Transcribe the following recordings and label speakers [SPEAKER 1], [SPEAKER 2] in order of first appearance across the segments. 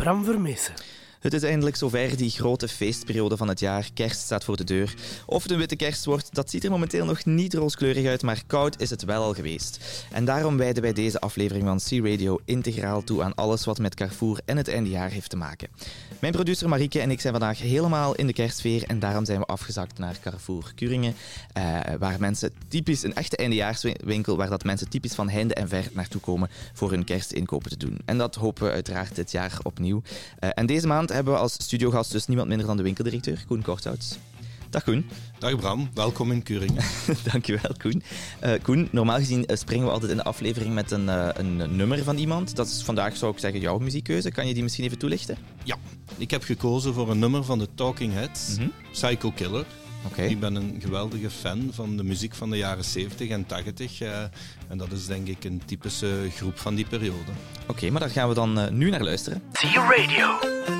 [SPEAKER 1] Bram vermelha.
[SPEAKER 2] Het is eindelijk zover, die grote feestperiode van het jaar. Kerst staat voor de deur. Of het een witte kerst wordt, dat ziet er momenteel nog niet rooskleurig uit, maar koud is het wel al geweest. En daarom wijden wij deze aflevering van C-Radio integraal toe aan alles wat met Carrefour en het eindejaar heeft te maken. Mijn producer Marieke en ik zijn vandaag helemaal in de kerstsfeer en daarom zijn we afgezakt naar Carrefour Kuringen, eh, waar mensen typisch, een echte eindejaarswinkel, waar dat mensen typisch van heinde en ver naartoe komen voor hun kerstinkopen te doen. En dat hopen we uiteraard dit jaar opnieuw. Uh, en deze maand hebben we als studiogast dus niemand minder dan de winkeldirecteur, Koen Korthouts. Dag Koen.
[SPEAKER 3] Dag Bram, welkom in Kuringen.
[SPEAKER 2] Dankjewel Koen. Uh, Koen, normaal gezien uh, springen we altijd in de aflevering met een, uh, een nummer van iemand. Dat is vandaag, zou ik zeggen, jouw muziekkeuze. Kan je die misschien even toelichten?
[SPEAKER 3] Ja, ik heb gekozen voor een nummer van de Talking Heads, mm -hmm. Psycho Killer.
[SPEAKER 2] Okay.
[SPEAKER 3] Ik ben een geweldige fan van de muziek van de jaren 70 en 80. Uh, en dat is denk ik een typische groep van die periode.
[SPEAKER 2] Oké, okay, maar daar gaan we dan uh, nu naar luisteren.
[SPEAKER 1] See Radio.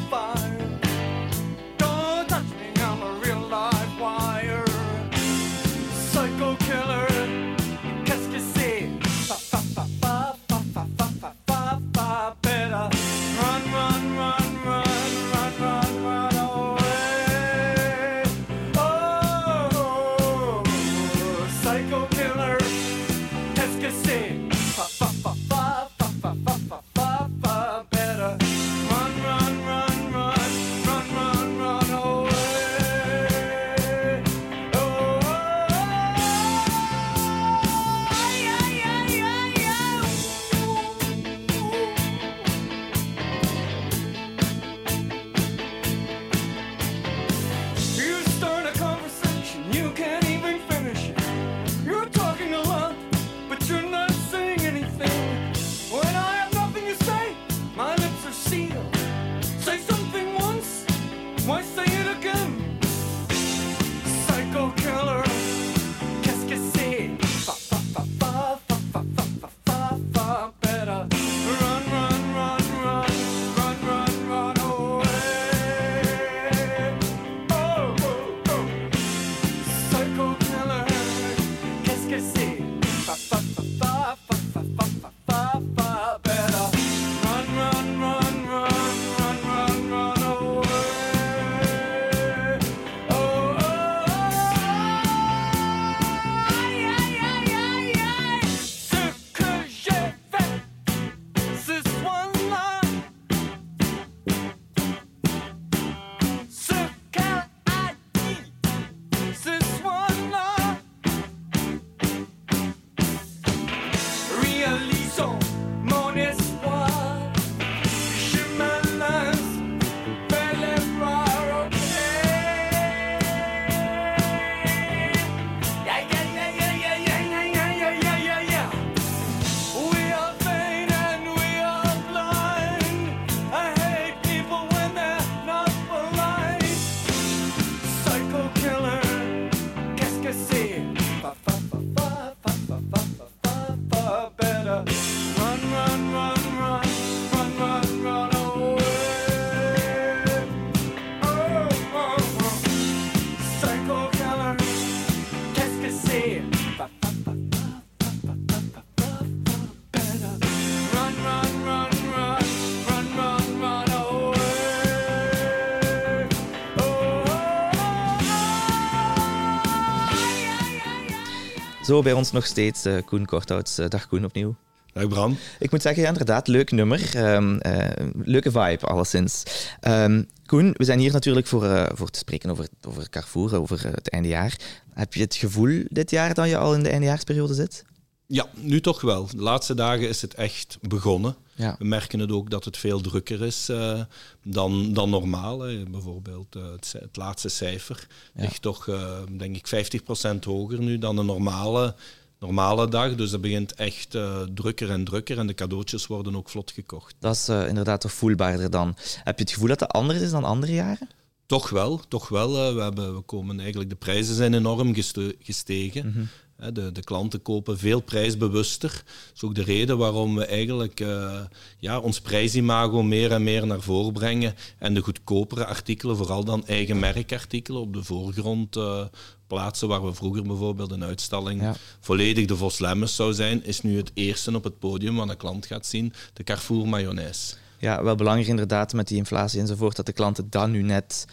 [SPEAKER 2] Zo bij ons nog steeds uh, Koen Korthouts. Uh, dag Koen opnieuw.
[SPEAKER 3] Dag Bram.
[SPEAKER 2] Ik moet zeggen, ja, inderdaad, leuk nummer. Um, uh, leuke vibe, alleszins. Um, Koen, we zijn hier natuurlijk voor, uh, voor te spreken over, over Carrefour, over het eindejaar. Heb je het gevoel dit jaar dat je al in de eindejaarsperiode zit?
[SPEAKER 3] Ja, nu toch wel. De laatste dagen is het echt begonnen.
[SPEAKER 2] Ja.
[SPEAKER 3] We merken het ook dat het veel drukker is uh, dan, dan normaal. Hè. Bijvoorbeeld uh, het, het, laatste cijfer ja. ligt toch, uh, denk ik, 50% hoger nu dan een normale, normale dag. Dus dat begint echt drukker en drukker en de cadeautjes worden ook vlot gekocht.
[SPEAKER 2] Dat is inderdaad toch voelbaarder dan. Heb je het gevoel dat dat anders is dan andere jaren?
[SPEAKER 3] Toch wel, toch wel. we, hebben, we komen eigenlijk, de prijzen zijn enorm gestegen. Mm -hmm. De, de klanten kopen veel prijsbewuster. Dat is ook de reden waarom we eigenlijk eh, ja, ons prijsimago meer en meer naar voren brengen. En de goedkopere artikelen, vooral dan eigen merkartikelen, op de voorgrond eh, plaatsen. Waar we vroeger bijvoorbeeld een uitstalling
[SPEAKER 2] Ja.
[SPEAKER 3] volledig de Vos Lemmens zou zijn, is nu het eerste op het podium wat een klant gaat zien, de Carrefour mayonaise.
[SPEAKER 2] Ja, wel belangrijk inderdaad met die inflatie enzovoort, dat de klanten dan nu net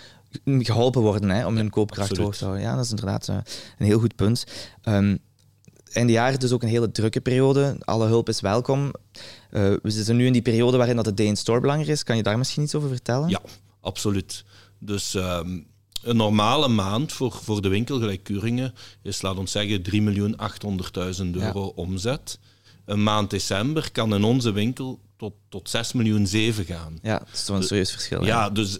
[SPEAKER 2] geholpen worden hè, om hun koopkracht hoog te houden. Ja, dat is inderdaad eh, een heel goed punt. Ehm einde jaar is dus ook een hele drukke periode. Alle hulp is welkom. Eh, we zitten nu in die periode waarin dat de day in store belangrijk is. Kan je daar misschien iets over vertellen?
[SPEAKER 3] Ja, absoluut. Dus ehm, een normale maand voor, voor de winkel, gelijk Kuringen, is, laat ons zeggen, 3.800.000 euro omzet. Een maand december kan in onze winkel tot, tot 6 miljoen 7 gaan.
[SPEAKER 2] Ja, dat is toch een serieus verschil. hè?
[SPEAKER 3] Ja, dus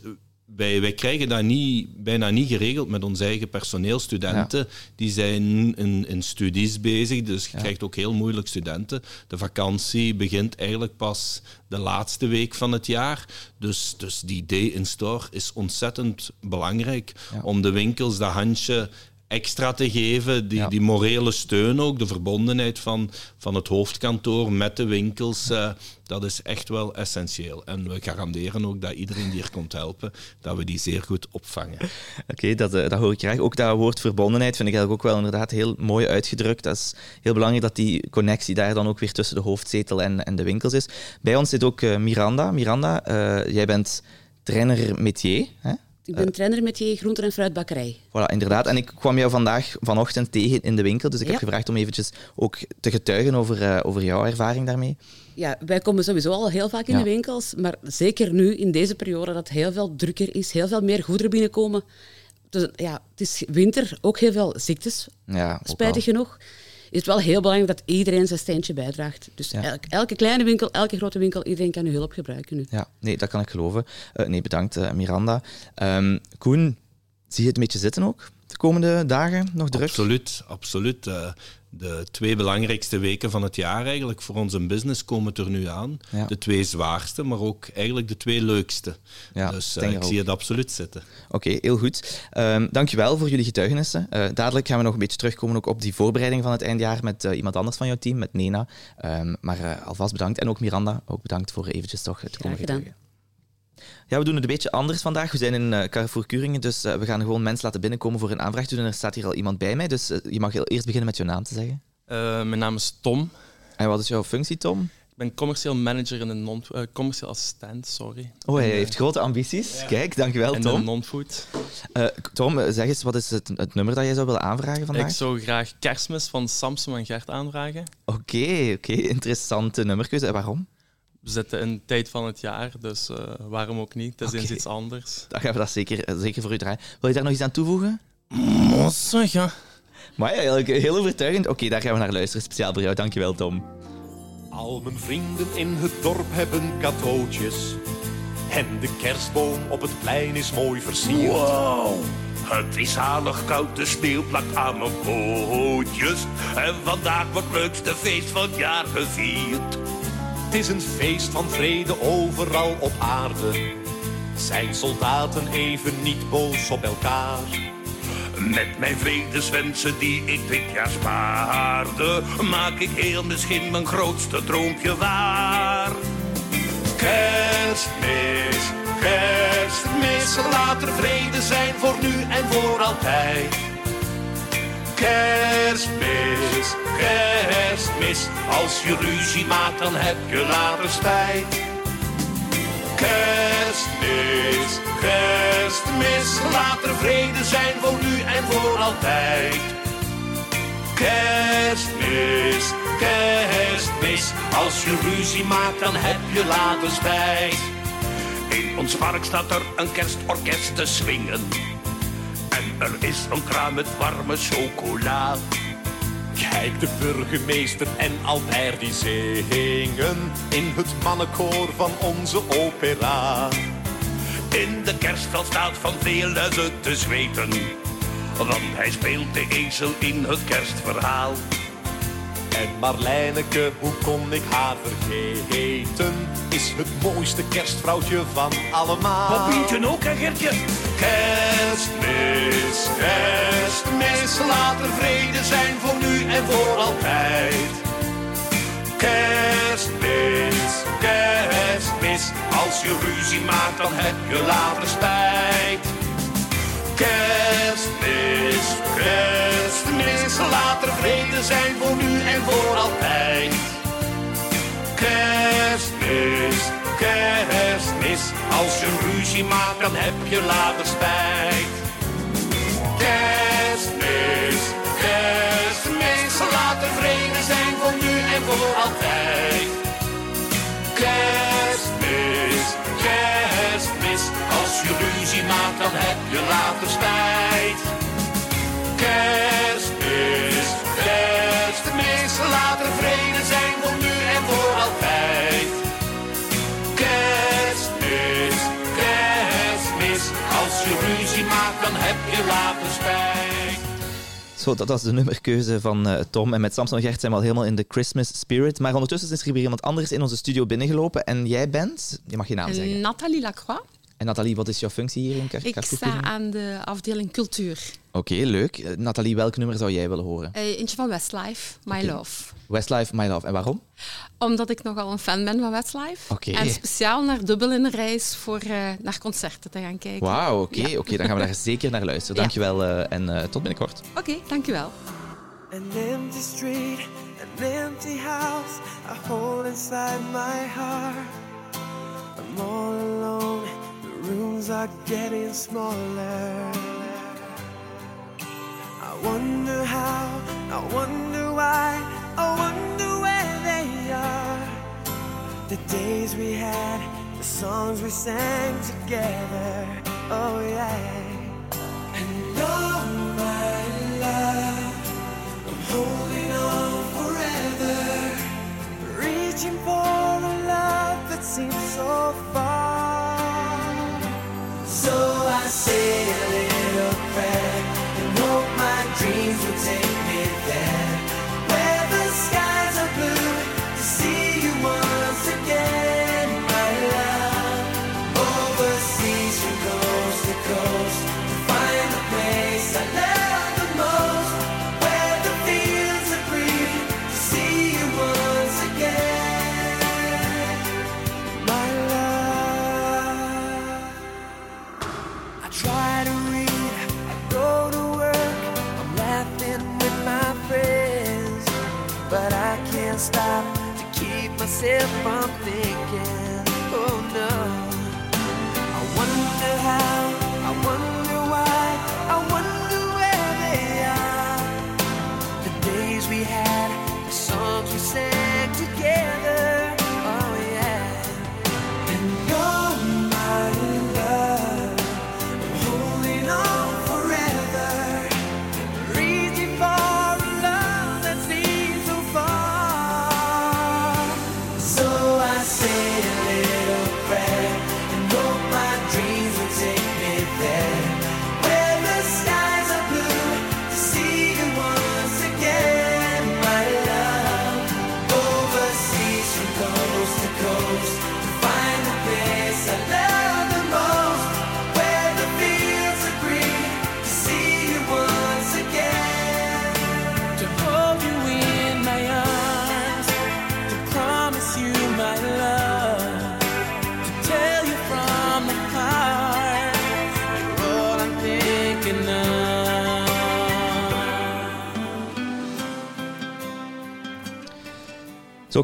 [SPEAKER 3] wij, wij krijgen dat niet, bijna niet geregeld met onze eigen personeel. Studenten die zijn in, in studies bezig, dus je krijgt ook heel moeilijk studenten. De vakantie begint eigenlijk pas de laatste week van het jaar. Dus, dus die day in store is ontzettend belangrijk
[SPEAKER 2] Ja.
[SPEAKER 3] om de winkels dat handje extra te geven, die,
[SPEAKER 2] Ja.
[SPEAKER 3] die morele steun ook, de verbondenheid van, van het hoofdkantoor met de winkels, eh, dat is echt wel essentieel. En we garanderen ook dat iedereen die hier komt helpen, dat we die zeer goed opvangen.
[SPEAKER 2] Oké, dat, eh, dat hoor ik graag. Ook dat woord verbondenheid vind ik eigenlijk ook wel inderdaad heel mooi uitgedrukt. Dat is heel belangrijk dat die connectie daar dan ook weer tussen de hoofdzetel en, en de winkels is. Bij ons zit ook eh, Miranda. Miranda, jij bent trainer métier. Hè?
[SPEAKER 4] Ik ben trainer met die groente- en fruitbakkerij.
[SPEAKER 2] Voilà, inderdaad. En ik kwam jou vandaag vanochtend tegen in de winkel, dus ik heb gevraagd om eventjes ook te getuigen over, eh, over jouw ervaring daarmee.
[SPEAKER 4] Ja, wij komen sowieso al heel vaak in
[SPEAKER 2] Ja.
[SPEAKER 4] de winkels, maar zeker nu in deze periode dat het heel veel drukker is, heel veel meer goederen binnenkomen. Dus ja, het is winter, ook heel veel ziektes,
[SPEAKER 2] Ja,
[SPEAKER 4] spijtig genoeg. Is het wel heel belangrijk dat iedereen zijn steentje bijdraagt. Dus
[SPEAKER 2] Ja.
[SPEAKER 4] elke kleine winkel, elke grote winkel, iedereen kan uw hulp gebruiken nu.
[SPEAKER 2] Ja, nee, dat kan ik geloven. Eh, nee, bedankt eh, Miranda. Ehm, Koen, zie je het een beetje zitten ook? De komende dagen nog druk?
[SPEAKER 3] Absoluut, absoluut. Eh, de twee belangrijkste weken van het jaar eigenlijk voor onze business komen er nu aan.
[SPEAKER 2] Ja.
[SPEAKER 3] De twee zwaarste, maar ook eigenlijk de twee leukste.
[SPEAKER 2] Ja,
[SPEAKER 3] dus
[SPEAKER 2] denk
[SPEAKER 3] eh, ik
[SPEAKER 2] ook.
[SPEAKER 3] zie het absoluut zitten.
[SPEAKER 2] Oké, heel goed. Ehm dankjewel voor jullie getuigenissen. Eh, dadelijk gaan we nog een beetje terugkomen ook op die voorbereiding van het eindjaar met eh, iemand anders van jouw team, met Nena. Ehm, maar eh, alvast bedankt. En ook Miranda, ook bedankt voor eventjes toch te komen
[SPEAKER 4] gedaan.
[SPEAKER 2] getuigen. Ja, we doen het een beetje anders vandaag. We zijn in eh, Carrefour Kuringen, dus eh, we gaan gewoon mensen laten binnenkomen voor een aanvraag doen. En er staat hier al iemand bij mij, dus eh, je mag eerst beginnen met je naam te zeggen.
[SPEAKER 5] Mijn naam is Tom.
[SPEAKER 2] En wat is jouw functie, Tom?
[SPEAKER 5] Ik ben commercieel manager in de non eh, commercieel assistent, sorry.
[SPEAKER 2] Oh, hij heeft grote ambities. Kijk, dankjewel,
[SPEAKER 5] in de
[SPEAKER 2] Tom.
[SPEAKER 5] non-food.
[SPEAKER 2] Eh, Tom, zeg eens, wat is het, het nummer dat jij zou willen aanvragen vandaag?
[SPEAKER 5] Ik zou graag kerstmis van Samsung en Gert aanvragen.
[SPEAKER 2] Oké, oké, interessante nummerkeuze. En waarom?
[SPEAKER 5] We zitten in de tijd van het jaar, dus eh, waarom ook niet? Het is eens iets anders.
[SPEAKER 2] Dan gaan we dat zeker, zeker voor u draaien. Wil je daar nog iets aan toevoegen?
[SPEAKER 5] ja.
[SPEAKER 2] Maar ja, eigenlijk heel overtuigend. Oké, daar gaan we naar luisteren. Speciaal voor jou. Dankjewel, Tom.
[SPEAKER 6] Al mijn vrienden in het dorp hebben cadeautjes. En de kerstboom op het plein is mooi versierd.
[SPEAKER 7] Wow, het is zalig koud, de sneeuw plakt aan mijn pootjes. En vandaag wordt het leukste feest van het jaar gevierd.
[SPEAKER 6] Het is een feest van vrede overal op aarde. Zijn soldaten even niet boos op elkaar?
[SPEAKER 7] Met mijn vredeswensen die ik dit jaar spaarde, maak ik heel misschien mijn grootste droompje waar.
[SPEAKER 6] Kerstmis, kerstmis, laat er vrede zijn voor nu en voor altijd. Kerstmis, kerstmis,
[SPEAKER 7] Als je ruzie maakt, dan heb je later spijt.
[SPEAKER 6] kerstmis, kerstmis, laat er vrede zijn voor nu en voor altijd.
[SPEAKER 7] Kerstmis, kerstmis. Als je ruzie maakt, dan heb je later spijt. In ons park staat er een kerstorkest te swingen. Er is een kraam met warme chocola.
[SPEAKER 6] Kijk, de burgemeester en Albert die zingen in het mannenkoor van onze opera.
[SPEAKER 7] In de kerstveld staat van ze te zweten. Want hij speelt de ezel in het kerstverhaal.
[SPEAKER 6] En Marlijneke, hoe kon ik haar vergeten? Is het mooiste kerstvrouwtje van allemaal.
[SPEAKER 7] Papientje ook, hè Gertje? Kerstmis, kerstmis, laat er vrede zijn voor nu en voor altijd. Kerstmis, kerstmis, als je ruzie maakt dan heb je later spijt. Kerstmis, kerstmis, laat er vrede zijn voor nu en voor altijd. Kerstmis, kerstmis, als je ruzie maakt dan heb je later spijt. Als je ruzie maakt dan heb je later spijt. Kerstmis, kerstmis, laat er vrede zijn voor nu en voor altijd. Kerstmis, kerstmis, als je ruzie maakt dan heb je later spijt.
[SPEAKER 2] Zo, dat was de nummerkeuze van eh, Tom. En met Samson en Gert zijn we al helemaal in de Christmas spirit. Maar ondertussen is er weer iemand anders in onze studio binnengelopen. En jij bent, je mag je naam zeggen.
[SPEAKER 8] Nathalie Lacroix.
[SPEAKER 2] En Nathalie, wat is jouw functie hier in Kar
[SPEAKER 8] Ik sta aan de afdeling cultuur.
[SPEAKER 2] Oké, leuk. Eh, Nathalie, welk nummer zou jij willen horen?
[SPEAKER 8] Eh, eentje van Westlife, My. Love.
[SPEAKER 2] Westlife, My Love. En waarom?
[SPEAKER 8] Omdat ik nogal een fan ben van Westlife.
[SPEAKER 2] Oké.
[SPEAKER 8] En speciaal naar Dubbel in de reis voor eh, naar concerten te gaan kijken.
[SPEAKER 2] Wauw, oké.
[SPEAKER 8] Ja.
[SPEAKER 2] oké, dan gaan we daar zeker naar luisteren.
[SPEAKER 8] Ja.
[SPEAKER 2] Dankjewel eh, en eh, tot binnenkort.
[SPEAKER 8] Oké, dankjewel.
[SPEAKER 9] An empty street, an empty house, a hole inside my heart. I'm all alone, rooms are getting smaller. I wonder how, I wonder why, I wonder where they are. The days we had, the songs we sang together, oh yeah. And oh my love. Holding on forever, reaching for a love that seems so far. So I say myself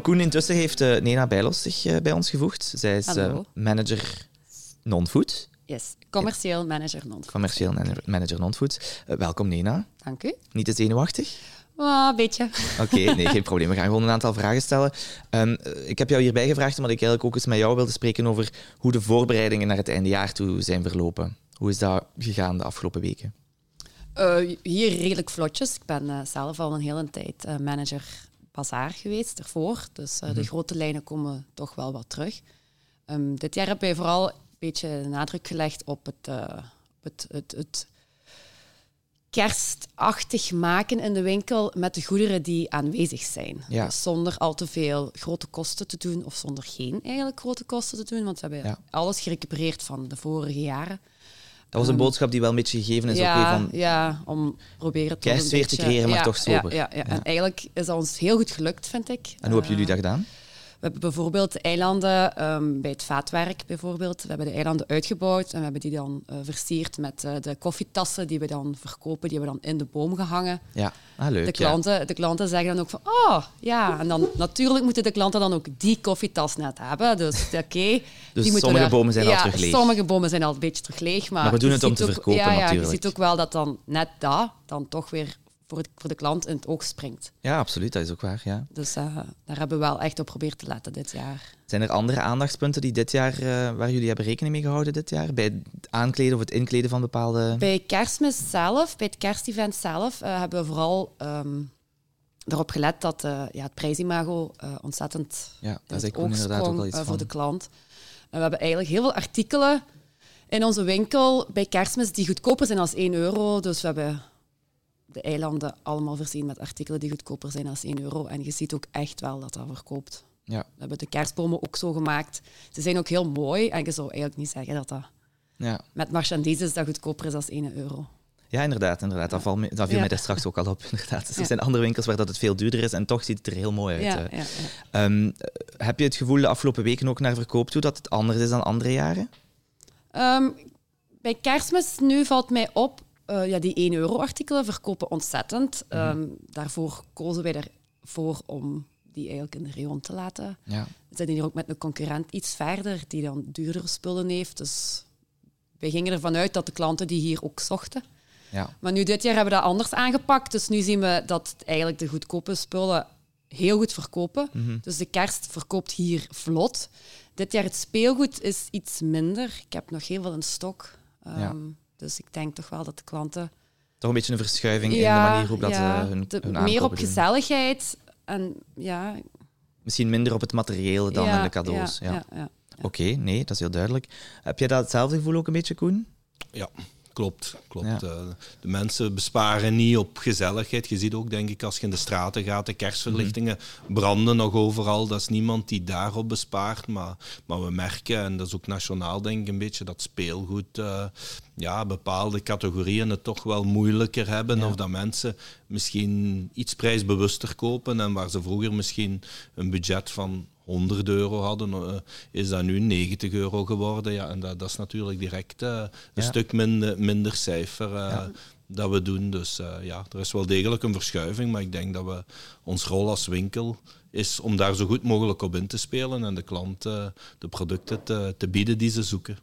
[SPEAKER 2] Koen, intussen heeft eh, Nena Bijlos zich eh, bij ons gevoegd. Zij is eh, manager non-food,
[SPEAKER 4] Yes, commercieel manager non
[SPEAKER 2] commercieel manager- non-food. Welkom, Nena.
[SPEAKER 4] Dank u.
[SPEAKER 2] Niet te zenuwachtig?
[SPEAKER 4] Ah, een beetje.
[SPEAKER 2] Oké, nee, geen probleem. We gaan gewoon een aantal vragen stellen. Ehm, eh, ik heb jou hierbij gevraagd omdat ik eigenlijk ook eens met jou wilde spreken over hoe de voorbereidingen naar het eindejaar toe zijn verlopen. Hoe is dat gegaan de afgelopen weken?
[SPEAKER 4] Hier redelijk vlotjes. Ik ben zelf al een hele tijd eh, manager bazaar geweest ervoor. Dus eh, de grote lijnen komen toch wel wat terug. Ehm, dit jaar hebben wij vooral een beetje nadruk gelegd op het, eh, het, het, het kerstachtig maken in de winkel met de goederen die aanwezig zijn.
[SPEAKER 2] Ja.
[SPEAKER 4] Dus zonder al te veel grote kosten te doen of zonder geen eigenlijk grote kosten te doen, want we hebben
[SPEAKER 2] Ja.
[SPEAKER 4] alles gerecupereerd van de vorige jaren.
[SPEAKER 2] Dat was een boodschap die wel een beetje gegeven is.
[SPEAKER 4] ja,
[SPEAKER 2] van,
[SPEAKER 4] ja, om proberen toch
[SPEAKER 2] Kerstsfeer
[SPEAKER 4] een
[SPEAKER 2] te
[SPEAKER 4] beetje-
[SPEAKER 2] creëren, maar
[SPEAKER 4] ja,
[SPEAKER 2] toch sober.
[SPEAKER 4] Ja, ja, ja.
[SPEAKER 2] Ja.
[SPEAKER 4] En eigenlijk is dat ons heel goed gelukt, vind ik.
[SPEAKER 2] En hoe hebben jullie dat gedaan?
[SPEAKER 4] We hebben bijvoorbeeld de eilanden ehm, bij het vaatwerk bijvoorbeeld. We hebben de eilanden uitgebouwd en we hebben die dan eh, versierd met eh, de koffietassen die we dan verkopen. Die hebben we dan in de boom gehangen.
[SPEAKER 2] Ja, ah, leuk.
[SPEAKER 4] De
[SPEAKER 2] ja.
[SPEAKER 4] klanten, de klanten zeggen dan ook van, oh ja. En dan natuurlijk moeten de klanten dan ook die koffietas net hebben. Dus oké. die moeten
[SPEAKER 2] sommige bomen zijn al terug leeg.
[SPEAKER 4] Sommige bomen zijn al een beetje terug leeg. Maar,
[SPEAKER 2] Maar we doen het om te
[SPEAKER 4] ook-
[SPEAKER 2] verkopen,
[SPEAKER 4] ja, ja,
[SPEAKER 2] natuurlijk.
[SPEAKER 4] Je ziet ook wel dat dan net dat dan toch weer voor, het, voor de klant in het oog springt.
[SPEAKER 2] Ja, absoluut. Dat is ook waar. Ja.
[SPEAKER 4] Dus eh, daar hebben we wel echt op geprobeerd te letten dit jaar.
[SPEAKER 2] Zijn er andere aandachtspunten die dit jaar, eh, waar jullie hebben rekening mee gehouden dit jaar? Bij het aankleden of het inkleden van bepaalde...
[SPEAKER 4] Bij kerstmis zelf, bij het kerstevent zelf, eh, hebben we vooral ehm, erop gelet dat ja, het prijsimago ontzettend
[SPEAKER 2] Ja,
[SPEAKER 4] in het oog sprong,
[SPEAKER 2] iets
[SPEAKER 4] eh,
[SPEAKER 2] van.
[SPEAKER 4] voor de klant. En we hebben eigenlijk heel veel artikelen in onze winkel bij kerstmis die goedkoper zijn dan 1 euro. Dus we hebben de eilanden allemaal voorzien met artikelen die goedkoper zijn dan 1 euro. En je ziet ook echt wel dat dat verkoopt.
[SPEAKER 2] Ja.
[SPEAKER 4] We hebben de kerstbomen ook zo gemaakt. Ze zijn ook heel mooi en je zou eigenlijk niet zeggen dat dat
[SPEAKER 2] Ja.
[SPEAKER 4] met marchandises dat goedkoper is dan 1 euro.
[SPEAKER 2] ja, inderdaad. inderdaad. Dat, dat viel
[SPEAKER 4] Ja.
[SPEAKER 2] mij daar straks ook al op. Inderdaad. Dus er zijn andere winkels waar dat het veel duurder is en toch ziet het er heel mooi uit.
[SPEAKER 4] Ja,
[SPEAKER 2] eh.
[SPEAKER 4] ja, ja.
[SPEAKER 2] Ehm, heb je het gevoel de afgelopen weken ook naar verkoop toe dat het anders is dan andere jaren?
[SPEAKER 4] Ehm, bij kerstmis nu valt mij op, eh, ja, die 1 euro artikelen verkopen ontzettend. Ehm, daarvoor kozen wij ervoor om die eigenlijk in de rayon te laten.
[SPEAKER 2] Ja.
[SPEAKER 4] We zitten hier ook met een concurrent iets verder, die dan duurdere spullen heeft. Dus wij gingen ervan uit dat de klanten die hier ook zochten.
[SPEAKER 2] Ja.
[SPEAKER 4] Maar nu dit jaar hebben we dat anders aangepakt. Dus nu zien we dat eigenlijk de goedkope spullen heel goed verkopen.
[SPEAKER 2] Mhm.
[SPEAKER 4] Dus de kerst verkoopt hier vlot. Dit jaar het speelgoed is iets minder. Ik heb nog heel veel in stok. Ehm,
[SPEAKER 2] Ja.
[SPEAKER 4] Dus ik denk toch wel dat de klanten...
[SPEAKER 2] Toch een beetje een verschuiving in de manier waarop dat
[SPEAKER 4] ja,
[SPEAKER 2] ze hun,
[SPEAKER 4] de-
[SPEAKER 2] hun
[SPEAKER 4] meer op
[SPEAKER 2] doen.
[SPEAKER 4] gezelligheid. En ja,
[SPEAKER 2] Misschien minder op het materiële dan
[SPEAKER 4] ja,
[SPEAKER 2] in de cadeaus. Ja,
[SPEAKER 4] ja, ja, ja.
[SPEAKER 2] Oké, nee, dat is heel duidelijk. Heb jij dat hetzelfde gevoel ook een beetje, Koen?
[SPEAKER 3] Ja, klopt. klopt.
[SPEAKER 2] Ja.
[SPEAKER 3] Eh, de mensen besparen niet op gezelligheid. Je ziet ook, denk ik, als je in de straten gaat, de kerstverlichtingen branden nog overal. Dat is niemand die daarop bespaart. Maar, maar we merken, en dat is ook nationaal, denk ik, een beetje dat speelgoed, eh, ja, bepaalde categorieën het toch wel moeilijker hebben. Of dat mensen misschien iets prijsbewuster kopen. En waar ze vroeger misschien een budget van 100 euro hadden, eh, is dat nu 90 euro geworden. Ja, en dat, dat is natuurlijk direct eh, een
[SPEAKER 2] Ja.
[SPEAKER 3] stuk minder, minder cijfer eh,
[SPEAKER 2] Ja.
[SPEAKER 3] dat we doen. Dus ja, er is wel degelijk een verschuiving, maar ik denk dat we ons rol als winkel is om daar zo goed mogelijk op in te spelen en de klant de producten te, te bieden die ze zoeken.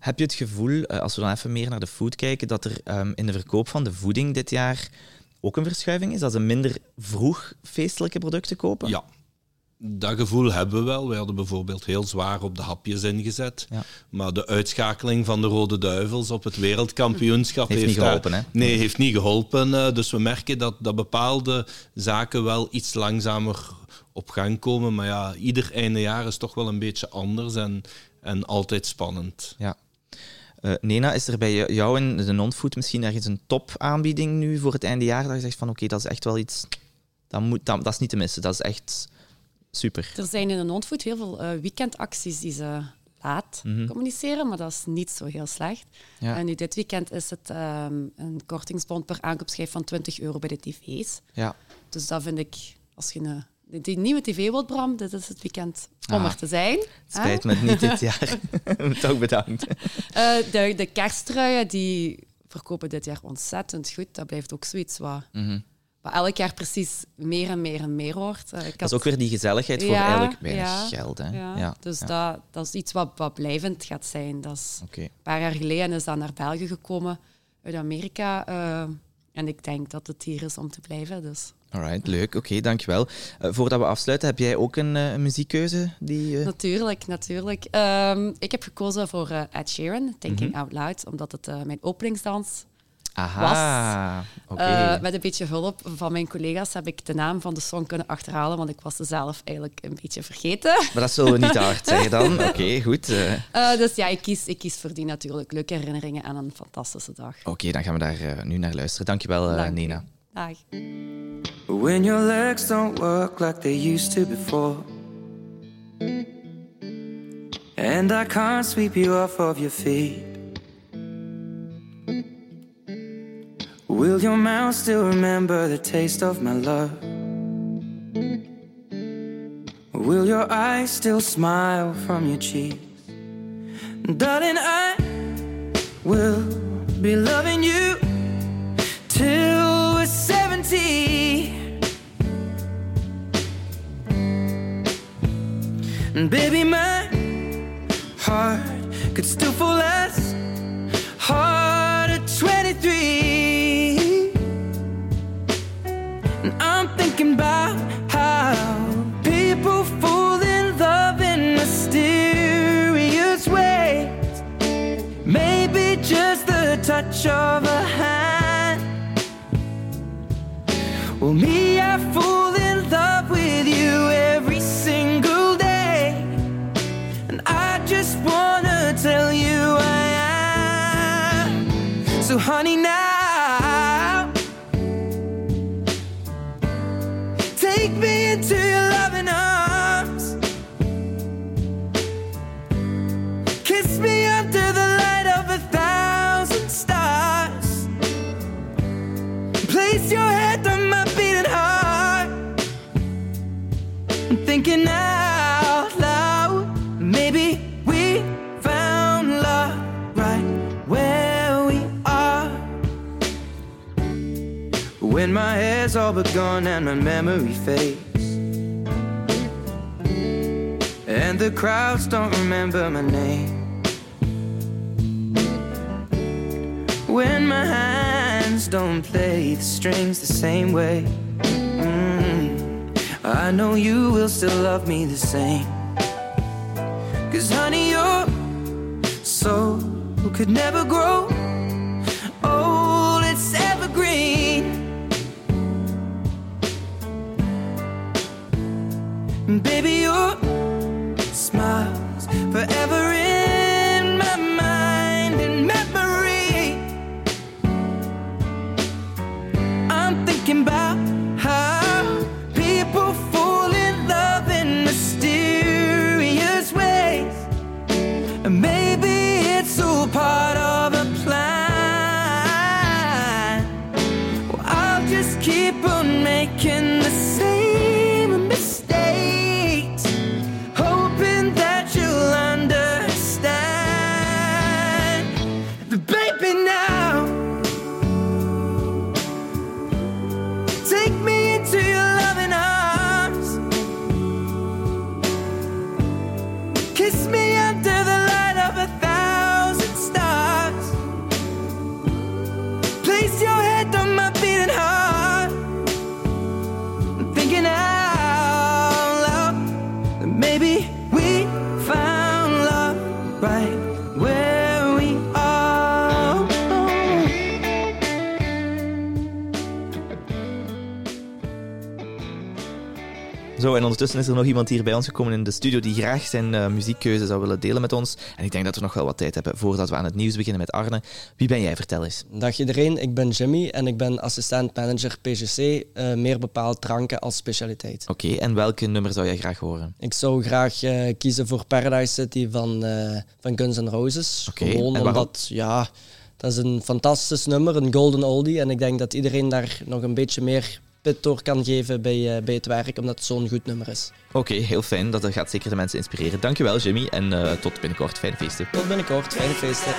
[SPEAKER 2] Heb je het gevoel, als we dan even meer naar de food kijken, dat er ehm, in de verkoop van de voeding dit jaar ook een verschuiving is? Dat ze minder vroeg feestelijke producten kopen?
[SPEAKER 3] Ja, dat gevoel hebben we wel. We hadden bijvoorbeeld heel zwaar op de hapjes ingezet.
[SPEAKER 2] Ja.
[SPEAKER 3] Maar de uitschakeling van de Rode Duivels op het wereldkampioenschap
[SPEAKER 2] Heeft niet
[SPEAKER 3] daar-
[SPEAKER 2] geholpen, hè?
[SPEAKER 3] Nee, heeft niet geholpen. Eh, Dus we merken dat, dat bepaalde zaken wel iets langzamer op gang komen. Maar ja, ieder einde jaar is toch wel een beetje anders en, en altijd spannend.
[SPEAKER 2] Ja. Eh, Nena, is er bij jou- in de non-food misschien ergens een topaanbieding nu voor het einde jaar dat je zegt van oké, dat is echt wel iets, dat, moet, dat, dat is niet te missen, dat is echt super.
[SPEAKER 4] Er zijn in de non-food heel veel eh, weekendacties die ze laat communiceren, maar dat is niet zo heel slecht.
[SPEAKER 2] Mhm. Ja.
[SPEAKER 4] En nu dit weekend is het ehm, een kortingsbond per aankoopschijf van 20 euro bij de tv's.
[SPEAKER 2] Ja.
[SPEAKER 4] Dus dat vind ik, als je een, die, nieuwe tv wilt, Bram, dit is het weekend om
[SPEAKER 2] Ah,
[SPEAKER 4] er te zijn.
[SPEAKER 2] Spijt me niet dit jaar. Toch bedankt.
[SPEAKER 4] Eh, de, de kersttruien, die verkopen dit jaar ontzettend goed. Dat blijft ook zoiets wat,
[SPEAKER 2] Mhm.
[SPEAKER 4] Wat elk jaar precies meer en meer en meer wordt. Eh, ik
[SPEAKER 2] Dat
[SPEAKER 4] had-
[SPEAKER 2] is ook weer die gezelligheid voor
[SPEAKER 4] Ja,
[SPEAKER 2] eigenlijk weinig
[SPEAKER 4] ja,
[SPEAKER 2] geld. Hè?
[SPEAKER 4] Ja,
[SPEAKER 2] Ja,
[SPEAKER 4] dus. Dat, dat is iets wat, wat blijvend gaat zijn. Dat is. Een paar jaar geleden is dat naar België gekomen uit Amerika. eh, en ik denk dat het hier is om te blijven. Dus.
[SPEAKER 2] Alright, leuk. Oké, dankjewel. Eh, voordat we afsluiten, heb jij ook een, muziekkeuze? Die,
[SPEAKER 4] Natuurlijk, natuurlijk. Ehm, ik heb gekozen voor Ed Sheeran, Thinking
[SPEAKER 2] Mhm.
[SPEAKER 4] Out Loud, omdat het mijn openingsdans
[SPEAKER 2] Aha, oké.
[SPEAKER 4] Eh, met een beetje hulp van mijn collega's heb ik de naam van de song kunnen achterhalen, want ik was ze zelf eigenlijk een beetje vergeten.
[SPEAKER 2] Maar dat zullen we niet te hard zeggen dan. Oké, goed. eh,
[SPEAKER 4] Eh, dus ja, ik kies, ik kies voor die natuurlijk. Leuke herinneringen aan een fantastische dag.
[SPEAKER 2] Oké, dan gaan we daar nu naar luisteren. Dankjewel,
[SPEAKER 4] Dank.
[SPEAKER 2] Nina.
[SPEAKER 4] Dag.
[SPEAKER 10] When your legs don't work like they used to before. And I can't sweep you off of your feet. Will your mouth still remember the taste of my love? Will your eyes still smile from your cheeks? Darling, I will be loving you till we're 70. And baby, my heart could still fall as hard at 23. Thinking about how people fall in love in mysterious ways. Maybe just the touch of a hand. Well, me, hair's all but gone and my memory fades. And the crowds don't remember my name. When my hands don't play the strings the same way. Mm, I know you will still love me the same. Cause honey, your soul could never grow Baby, your smiles forever
[SPEAKER 2] ondertussen is er nog iemand hier bij ons gekomen in de studio die graag zijn eh, muziekkeuze zou willen delen met ons. En ik denk dat we nog wel wat tijd hebben voordat we aan het nieuws beginnen met Arne. Wie ben jij? Vertel eens.
[SPEAKER 11] Dag iedereen, ik ben Jimmy en ik ben assistent-manager PGC, eh, meer bepaald dranken als specialiteit.
[SPEAKER 2] Oké, en welke nummer zou jij graag horen?
[SPEAKER 11] Ik zou graag eh, kiezen voor Paradise City van, van Guns N' Roses.
[SPEAKER 2] Oké,
[SPEAKER 11] Gewoon
[SPEAKER 2] en waarom?
[SPEAKER 11] omdat, ja, dat is een fantastisch nummer, een golden oldie. En ik denk dat iedereen daar nog een beetje meer pit door kan geven bij, eh, bij het werk, omdat het zo'n goed nummer is.
[SPEAKER 2] Oké, heel fijn. Dat gaat zeker de mensen inspireren. Dankjewel, Jimmy. En eh, tot binnenkort. Fijne feesten.
[SPEAKER 11] Tot binnenkort, fijne feesten.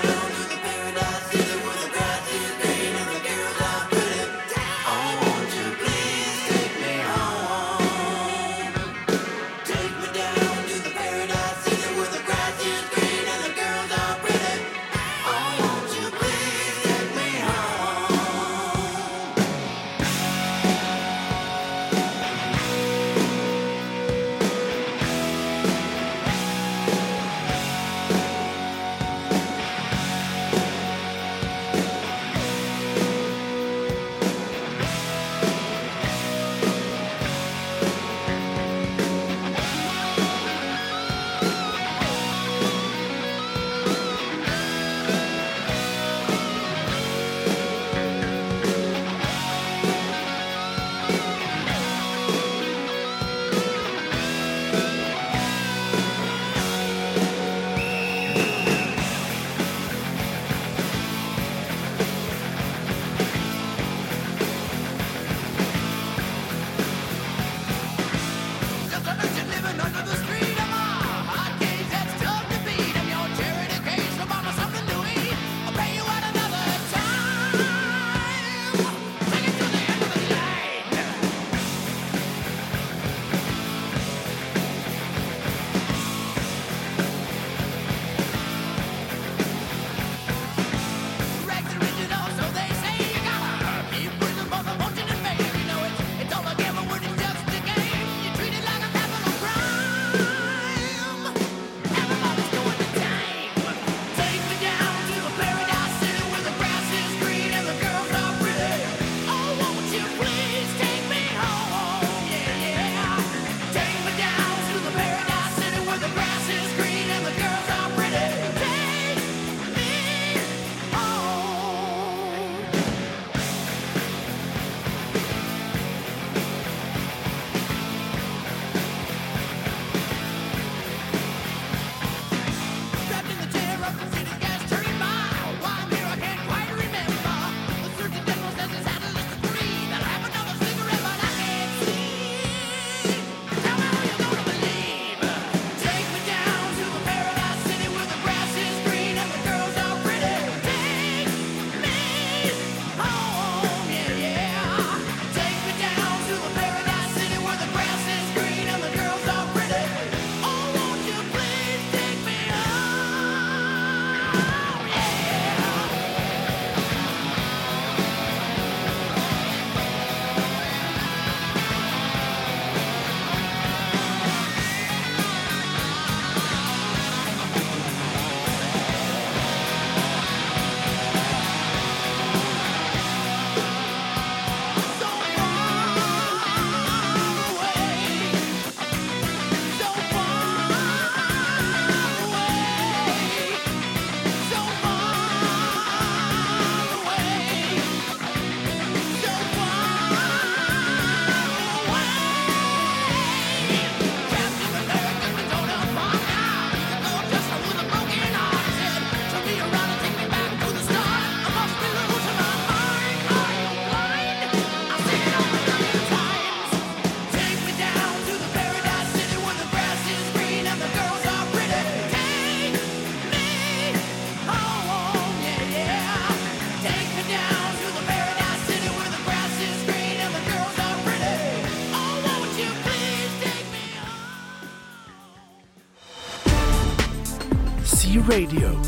[SPEAKER 12] Radio.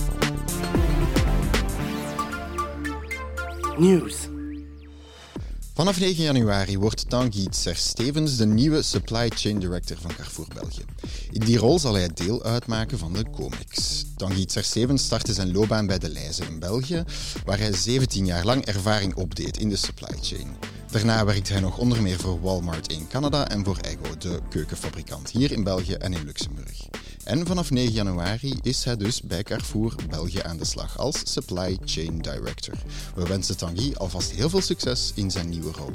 [SPEAKER 12] News.
[SPEAKER 13] Vanaf 9 januari wordt Tanguy Stevens de nieuwe Supply Chain Director van Carrefour België. In die rol zal hij deel uitmaken van de Comex. Tanguy Stevens startte zijn loopbaan bij De Leize in België, waar hij 17 jaar lang ervaring opdeed in de supply chain. Daarna werkte hij nog onder meer voor Walmart in Canada en voor Eggo, de keukenfabrikant hier in België en in Luxemburg. En vanaf 9 januari is hij dus bij Carrefour België aan de slag als Supply Chain Director. We wensen Tanguy alvast heel veel succes in zijn nieuwe rol.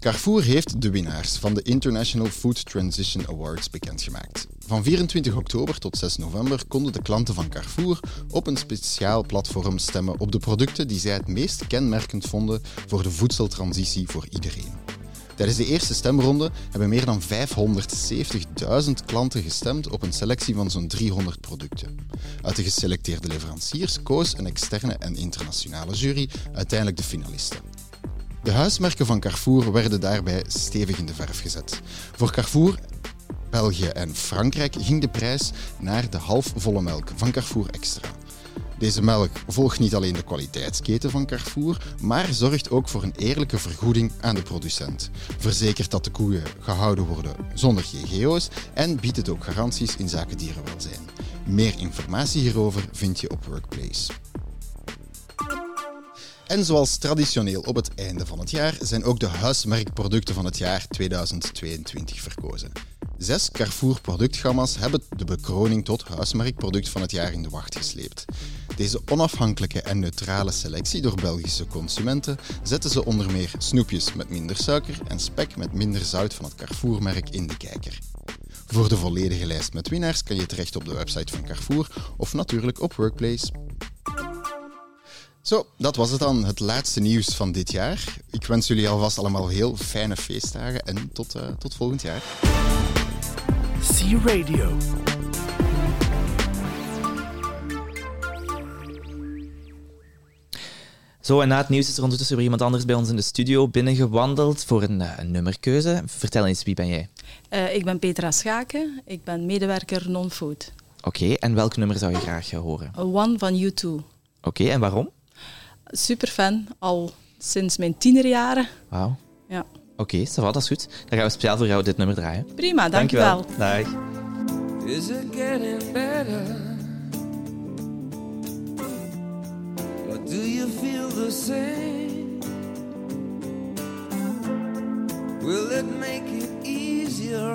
[SPEAKER 13] Carrefour heeft de winnaars van de International Food Transition Awards bekendgemaakt. Van 24 oktober tot 6 november konden de klanten van Carrefour op een speciaal platform stemmen op de producten die zij het meest kenmerkend vonden voor de voedseltransitie voor iedereen. Tijdens de eerste stemronde hebben meer dan 570.000 klanten gestemd op een selectie van zo'n 300 producten. Uit de geselecteerde leveranciers koos een externe en internationale jury uiteindelijk de finalisten. De huismerken van Carrefour werden daarbij stevig in de verf gezet. Voor Carrefour, België en Frankrijk ging de prijs naar de halfvolle melk van Carrefour Extra. Deze melk volgt niet alleen de kwaliteitsketen van Carrefour, maar zorgt ook voor een eerlijke vergoeding aan de producent. Verzekert dat de koeien gehouden worden zonder GGO's en biedt het ook garanties in zaken dierenwelzijn. Meer informatie hierover vind je op Workplace. En zoals traditioneel op het einde van het jaar zijn ook de huismerkproducten van het jaar 2022 verkozen. Zes Carrefour productgamma's hebben de bekroning tot huismerkproduct van het jaar in de wacht gesleept. Deze onafhankelijke en neutrale selectie door Belgische consumenten zetten ze onder meer snoepjes met minder suiker en spek met minder zout van het Carrefour-merk in de kijker. Voor de volledige lijst met winnaars kan je terecht op de website van Carrefour of natuurlijk op Workplace. Zo, dat was het dan, het laatste nieuws van dit jaar. Ik wens jullie alvast allemaal heel fijne feestdagen en tot, uh, tot volgend jaar.
[SPEAKER 12] C Radio.
[SPEAKER 2] Zo, en na het nieuws is er ondertussen weer iemand anders bij ons in de studio binnengewandeld voor een, een nummerkeuze. Vertel eens, wie ben jij?
[SPEAKER 14] Uh, ik ben Petra Schaken, ik ben medewerker non-food.
[SPEAKER 2] Oké, okay, en welk nummer zou je graag horen?
[SPEAKER 14] One van U2. Oké,
[SPEAKER 2] okay, en waarom?
[SPEAKER 14] Super fan, al sinds mijn tienerjaren.
[SPEAKER 2] Wauw.
[SPEAKER 14] Ja.
[SPEAKER 2] Oké, okay, dat is goed. Dan gaan we speciaal voor jou dit nummer draaien.
[SPEAKER 14] Prima, dankjewel.
[SPEAKER 2] dankjewel.
[SPEAKER 10] Dag. Is it getting better? Or do you feel the same? Will it make it easier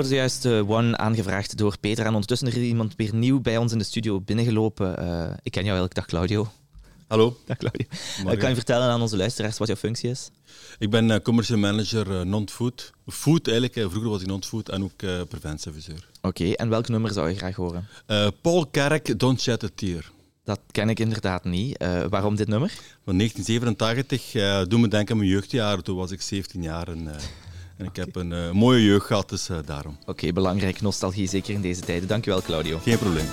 [SPEAKER 2] hoorden juist eh, One aangevraagd door Peter. En ondertussen is er iemand weer nieuw bij ons in de studio binnengelopen. Eh, ik ken jou wel. Dag Claudio.
[SPEAKER 15] Hallo.
[SPEAKER 2] Dag Claudio.
[SPEAKER 15] Eh,
[SPEAKER 2] kan je vertellen aan onze luisteraars wat jouw functie is?
[SPEAKER 15] Ik ben commercial manager non-food. Food eigenlijk, vroeger was ik non-food en ook uh, preventieviseur.
[SPEAKER 2] Oké, en welk nummer zou je graag horen?
[SPEAKER 15] Paul Kerk, Don't Shed the Tear.
[SPEAKER 2] Dat ken ik inderdaad niet. Waarom dit nummer?
[SPEAKER 15] Van 1987 uh, doet me denken aan mijn jeugdjaren. Toen was ik 17 jaar en en ik heb een eh, mooie jeugd gehad, dus eh, daarom.
[SPEAKER 2] Oké, belangrijk. Nostalgie, zeker in deze tijden. Dankjewel, Claudio.
[SPEAKER 15] Geen probleem.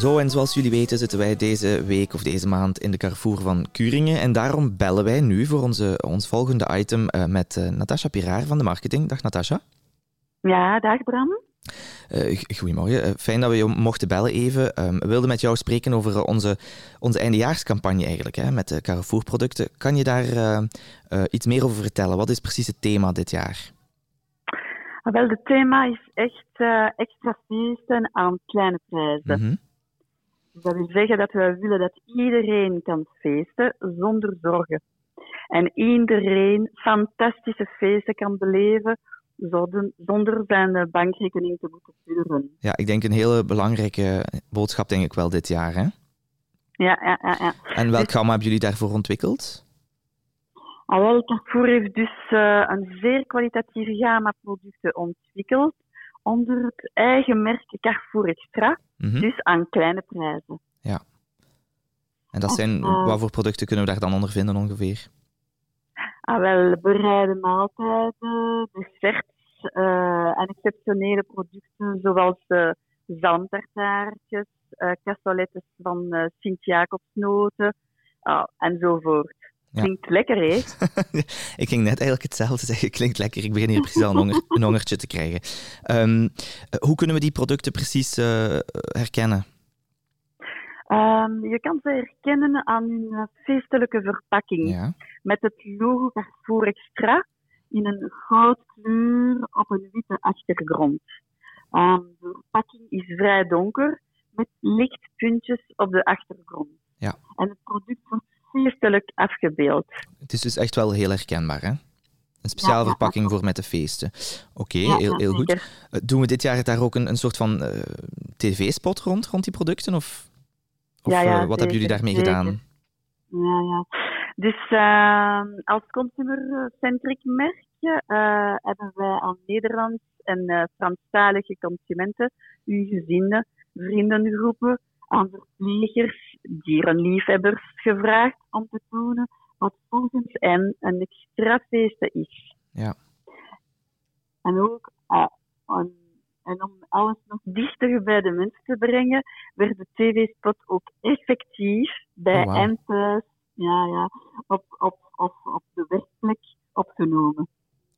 [SPEAKER 2] Zo en zoals jullie weten zitten wij deze week of deze maand in de Carrefour van Kuringen. En daarom bellen wij nu voor onze, ons volgende item eh, met uh, Natasha Piraar van de marketing. Dag Natasha.
[SPEAKER 16] Ja, dag Bram.
[SPEAKER 2] Eh, goedemorgen, fijn dat we je mochten bellen even. Ehm, we wilden met jou spreken over onze, onze eindejaarscampagne eigenlijk, hè, met de Carrefour producten. Kan je daar iets meer over vertellen? Wat is precies het thema dit jaar?
[SPEAKER 16] Ah, wel, het thema is echt extra feesten aan kleine prijzen.
[SPEAKER 2] Mhm
[SPEAKER 16] dat wil zeggen dat wij willen dat iedereen kan feesten zonder zorgen. En iedereen fantastische feesten kan beleven zonder, zijn eh, bankrekening te moeten sturen.
[SPEAKER 2] Ja, ik denk een hele belangrijke boodschap denk ik wel dit jaar. Hè?
[SPEAKER 16] Ja, ja, ja. ja.
[SPEAKER 2] En welk gamma hebben jullie daarvoor ontwikkeld?
[SPEAKER 16] Ah, wel, Carrefour heeft dus eh, een zeer kwalitatieve gamma producten ontwikkeld onder het eigen merk Carrefour Extra,
[SPEAKER 2] Mhm.
[SPEAKER 16] dus aan kleine prijzen.
[SPEAKER 2] Ja. En dat zijn,
[SPEAKER 16] eh,
[SPEAKER 2] wat voor producten kunnen we daar dan onder vinden ongeveer?
[SPEAKER 16] Ah, wel, bereide maaltijden, desserts eh, en exceptionele producten zoals eh cassolettes van Sint-Jacobsnoten ah, enzovoort.
[SPEAKER 2] Ja.
[SPEAKER 16] Klinkt lekker, hè?
[SPEAKER 2] ik ging net eigenlijk hetzelfde zeggen. Klinkt lekker. Ik begin hier precies al een, honger, een hongertje te krijgen. Ehm, eh, hoe kunnen we die producten precies eh, herkennen?
[SPEAKER 16] Ehm, je kan ze herkennen aan hun feestelijke verpakking.
[SPEAKER 2] Ja.
[SPEAKER 16] Met het logo Carrefour Extra in een goudkleur op een witte achtergrond. Ehm, de verpakking is vrij donker met lichtpuntjes op de achtergrond.
[SPEAKER 2] Ja.
[SPEAKER 16] En het product wordt feestelijk afgebeeld.
[SPEAKER 2] Het is dus echt wel heel herkenbaar, hè? Een speciale
[SPEAKER 16] Ja, ja,
[SPEAKER 2] verpakking voor met de feesten. Oké, heel, heel goed. Eh, Doen we dit jaar daar ook een, een soort van eh, tv-spot rond, rond die producten? Of, of
[SPEAKER 16] Ja, ja,
[SPEAKER 2] eh, wat hebben jullie daarmee
[SPEAKER 16] zeker.
[SPEAKER 2] gedaan?
[SPEAKER 16] Ja, ja. Dus ehm, als consumer-centric merk hebben wij aan Nederlands en Franstalige consumenten, uw gezinnen, vriendengroepen, aan verplegers, dierenliefhebbers gevraagd om te tonen wat volgens hen een extra feesten is.
[SPEAKER 2] Ja.
[SPEAKER 16] En ook eh, om- en om alles nog dichter bij de mensen te brengen, werd de tv-spot ook effectief bij
[SPEAKER 2] Oh,
[SPEAKER 16] thuis, ja, ja, op, op, op, op de werkplek opgenomen.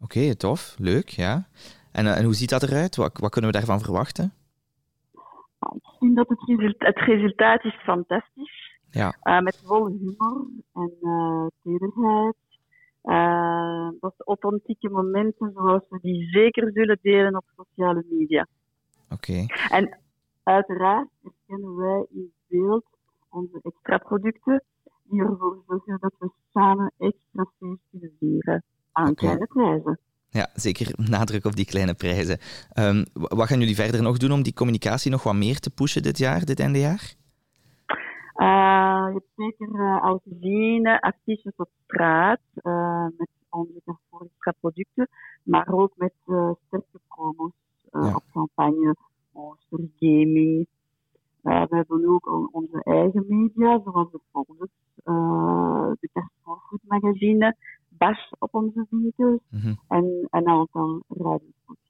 [SPEAKER 2] Oké, tof. Leuk, ja. En, eh, en hoe ziet dat eruit? Wat, wat kunnen we daarvan verwachten?
[SPEAKER 16] Ik vind dat het, result- het resultaat is fantastisch.
[SPEAKER 2] Ja.
[SPEAKER 16] Eh, met volle humor en eh tederheid. Dat is authentieke momenten zoals we die zeker zullen delen op sociale media.
[SPEAKER 2] Oké.
[SPEAKER 16] En uiteraard herkennen wij in beeld onze extra producten die ervoor zorgen dat we samen extra feest kunnen vieren aan
[SPEAKER 2] Oké.
[SPEAKER 16] kleine prijzen.
[SPEAKER 2] Ja, zeker nadruk op die kleine prijzen. Ehm, wa- wat gaan jullie verder nog doen om die communicatie nog wat meer te pushen dit jaar, dit einde jaar?
[SPEAKER 16] Eh, je hebt zeker eh, al gezien affiches op straat eh, met onze extra producten, maar ook met sterke promos
[SPEAKER 2] Ja.
[SPEAKER 16] op campagne, gaming. We hebben ook onze eigen media, zoals bijvoorbeeld de Carrefour Food Magazine, Bash op onze winkels
[SPEAKER 2] Mhm.
[SPEAKER 16] en een aantal radiospots.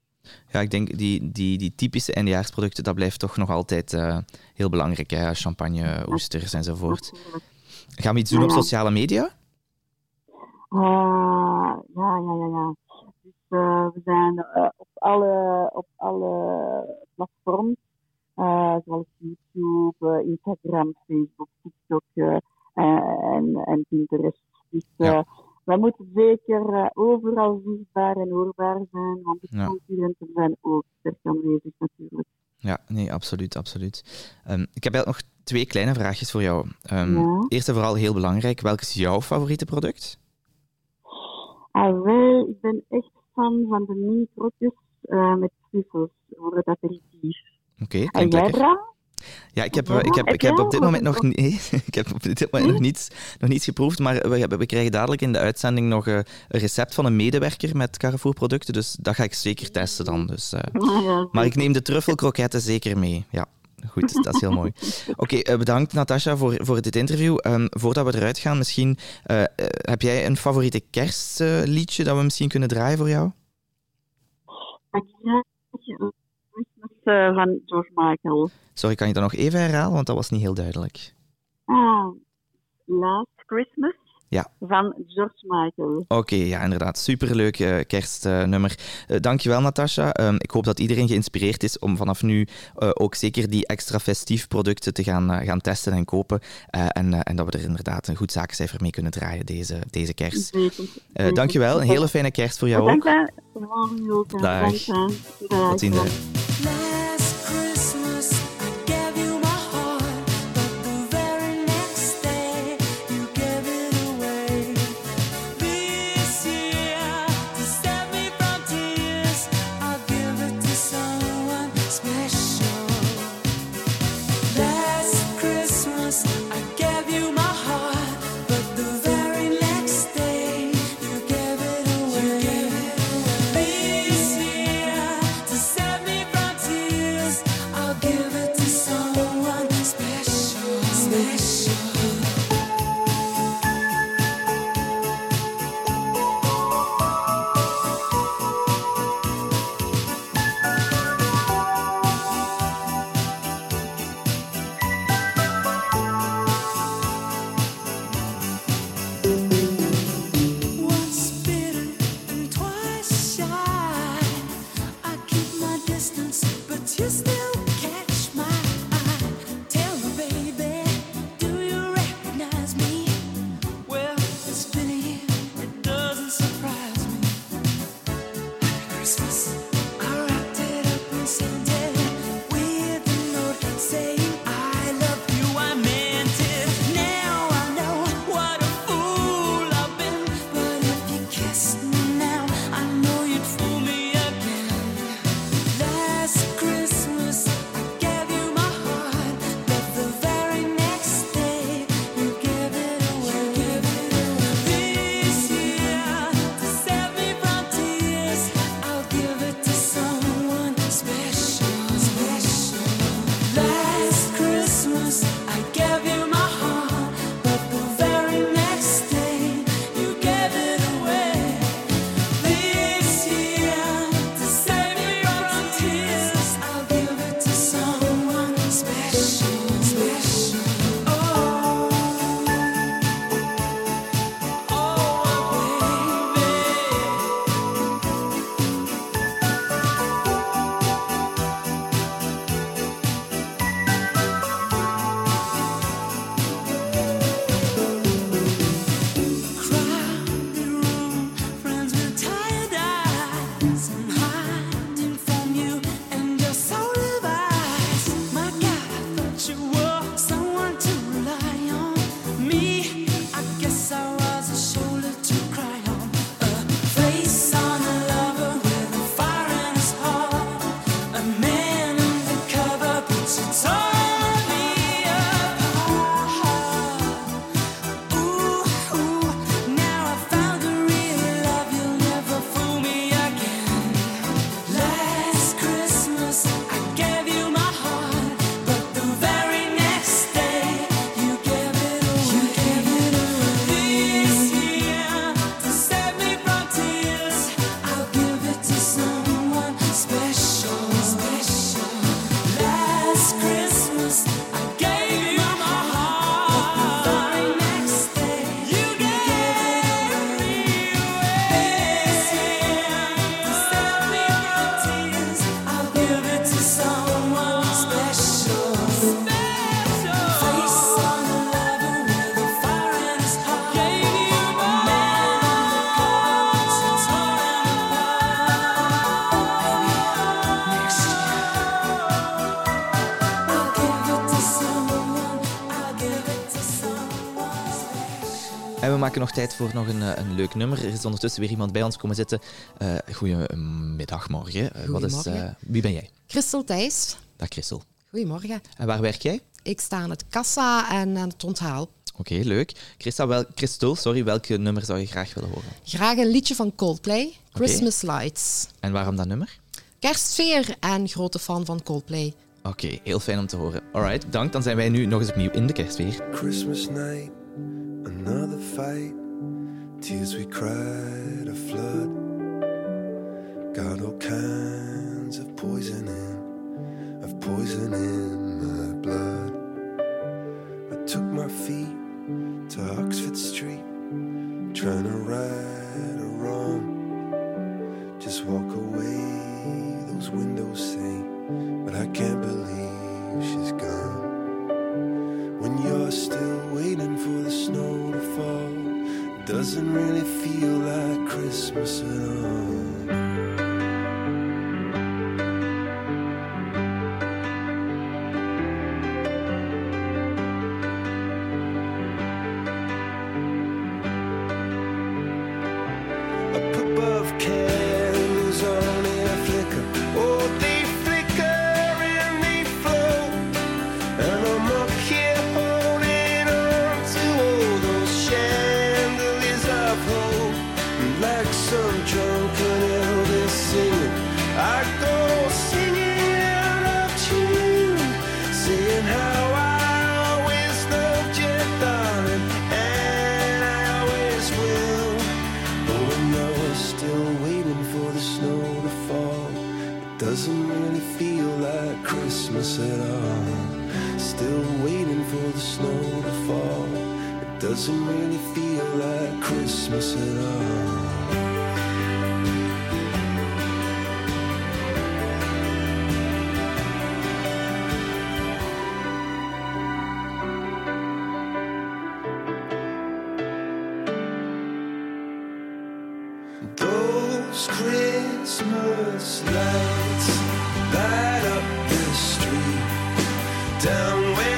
[SPEAKER 2] Ja, ik denk die, die, die typische eindejaarsproducten, dat blijft toch nog altijd eh, heel belangrijk. Hè? Champagne, oesters enzovoort. Gaan we iets doen op
[SPEAKER 16] Ja,
[SPEAKER 2] sociale media?
[SPEAKER 16] Ah, ja, ja, ja, ja. Dus eh, we zijn eh, op, alle, op alle platforms, eh, zoals YouTube, eh, Instagram, Facebook, TikTok eh, en, en Pinterest. Dus eh, wij moeten zeker eh, overal zichtbaar en hoorbaar zijn, want de
[SPEAKER 2] Ja.
[SPEAKER 16] concurrenten zijn ook sterk aanwezig natuurlijk.
[SPEAKER 2] Ja, nee, absoluut, absoluut. Ehm, ik heb nog twee kleine vraagjes voor jou. Ehm,
[SPEAKER 16] Ja.
[SPEAKER 2] Eerst en vooral heel belangrijk, welk is jouw favoriete product?
[SPEAKER 16] Ah, wel, ik ben echt fan van de mini-krokjes eh, met truffels voor het aperitief.
[SPEAKER 2] Oké,
[SPEAKER 16] En jij. Bram?
[SPEAKER 2] Ja, ik heb, ik heb, ik heb op dit moment nog, ik heb op dit moment nog, niets, nog niets geproefd, maar we, we krijgen dadelijk in de uitzending nog eh, een recept van een medewerker met Carrefour producten, dus dat ga ik zeker testen dan. Dus, eh. Maar ik neem de truffelkroketten zeker mee. Ja, goed, dat is heel mooi. Oké, eh, bedankt Natasja voor, voor dit interview. Ehm, voordat we eruit gaan, misschien heb jij een favoriete kerstliedje dat we misschien kunnen draaien voor jou?
[SPEAKER 16] Christmas van George Michael.
[SPEAKER 2] Sorry, kan je dat nog even herhalen, want dat was niet heel duidelijk.
[SPEAKER 16] Ah, Last Christmas
[SPEAKER 17] Ja.
[SPEAKER 16] van George Michael.
[SPEAKER 17] Oké, ja, inderdaad. Superleuk eh, kerstnummer. Eh, dankjewel, Natasha. Ehm, ik hoop dat iedereen geïnspireerd is om vanaf nu eh, ook zeker die extra festief producten te gaan, gaan testen en kopen. En, en dat we er inderdaad een goed zakencijfer mee kunnen draaien deze, deze kerst. Dankjewel. Een hele fijne kerst voor jou ook.
[SPEAKER 16] Hè.
[SPEAKER 17] Dag. Tot ziens. Nog tijd voor nog een, eh, een leuk nummer. Er is ondertussen weer iemand bij ons komen zitten. Uh, goedemiddag, morgen. Eh, wat is,
[SPEAKER 18] Goedemorgen.
[SPEAKER 17] eh, wie ben jij?
[SPEAKER 18] Christel Thijs.
[SPEAKER 17] Dag Christel.
[SPEAKER 18] Goedemorgen.
[SPEAKER 17] En waar werk jij?
[SPEAKER 18] Ik sta aan het kassa en aan het onthaal.
[SPEAKER 17] Oké, leuk. Christa, wel, Christel, sorry, welke nummer zou je graag willen horen?
[SPEAKER 18] Graag een liedje van Coldplay, Christmas Lights.
[SPEAKER 17] En waarom dat nummer?
[SPEAKER 18] Kerstsfeer en grote fan van Coldplay.
[SPEAKER 17] Oké, heel fijn om te horen. Alright, dank. Dan zijn wij nu nog eens opnieuw in de kerstfeer.
[SPEAKER 15] Christmas night, another fight. Tears we cried, a flood. Got all kinds of poison in, of poison in my blood. I took my feet to Oxford Street, trying to right a wrong. Just walk away, those windows say, but I can't believe she's gone. When you're still waiting for doesn't really feel like Christmas at all. Christmas lights light up the street. Down where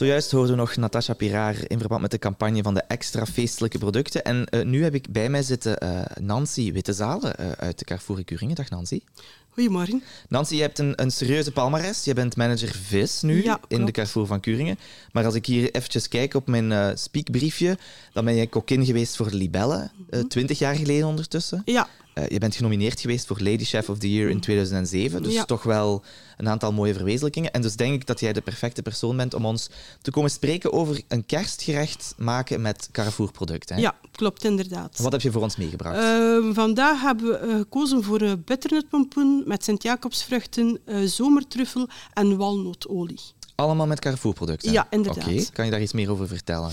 [SPEAKER 2] Zojuist hoorden we nog Natasha Piraar in verband met de campagne van de extra feestelijke producten. En eh, nu heb ik bij mij zitten eh, Nancy Wittezalen eh, uit de Carrefour in Curingen. Dag Nancy.
[SPEAKER 19] Goedemorgen.
[SPEAKER 2] Nancy, je hebt een, een serieuze palmares. Je bent manager vis nu
[SPEAKER 19] Ja,
[SPEAKER 2] in de. Carrefour van Curingen. Maar als ik hier eventjes kijk op mijn speakbriefje, dan ben je kokkin geweest voor de Libelle, eh, twintig jaar geleden ondertussen.
[SPEAKER 19] Ja.
[SPEAKER 2] Eh, je bent genomineerd geweest voor Lady Chef of the Year in 2007, dus
[SPEAKER 19] Ja.
[SPEAKER 2] toch wel een aantal mooie verwezenlijkingen. En dus denk ik dat jij de perfecte persoon bent om ons te komen spreken over een kerstgerecht maken met Carrefour-producten.
[SPEAKER 19] Ja, klopt inderdaad.
[SPEAKER 2] Wat heb je voor ons meegebracht?
[SPEAKER 19] Ehm, vandaag hebben we eh, gekozen voor uh, butternutpompoen met Sint-Jacobsvruchten, eh, zomertruffel en walnotolie.
[SPEAKER 2] Allemaal met Carrefour-producten?
[SPEAKER 19] Ja, inderdaad.
[SPEAKER 2] Oké, kan je daar iets meer over vertellen?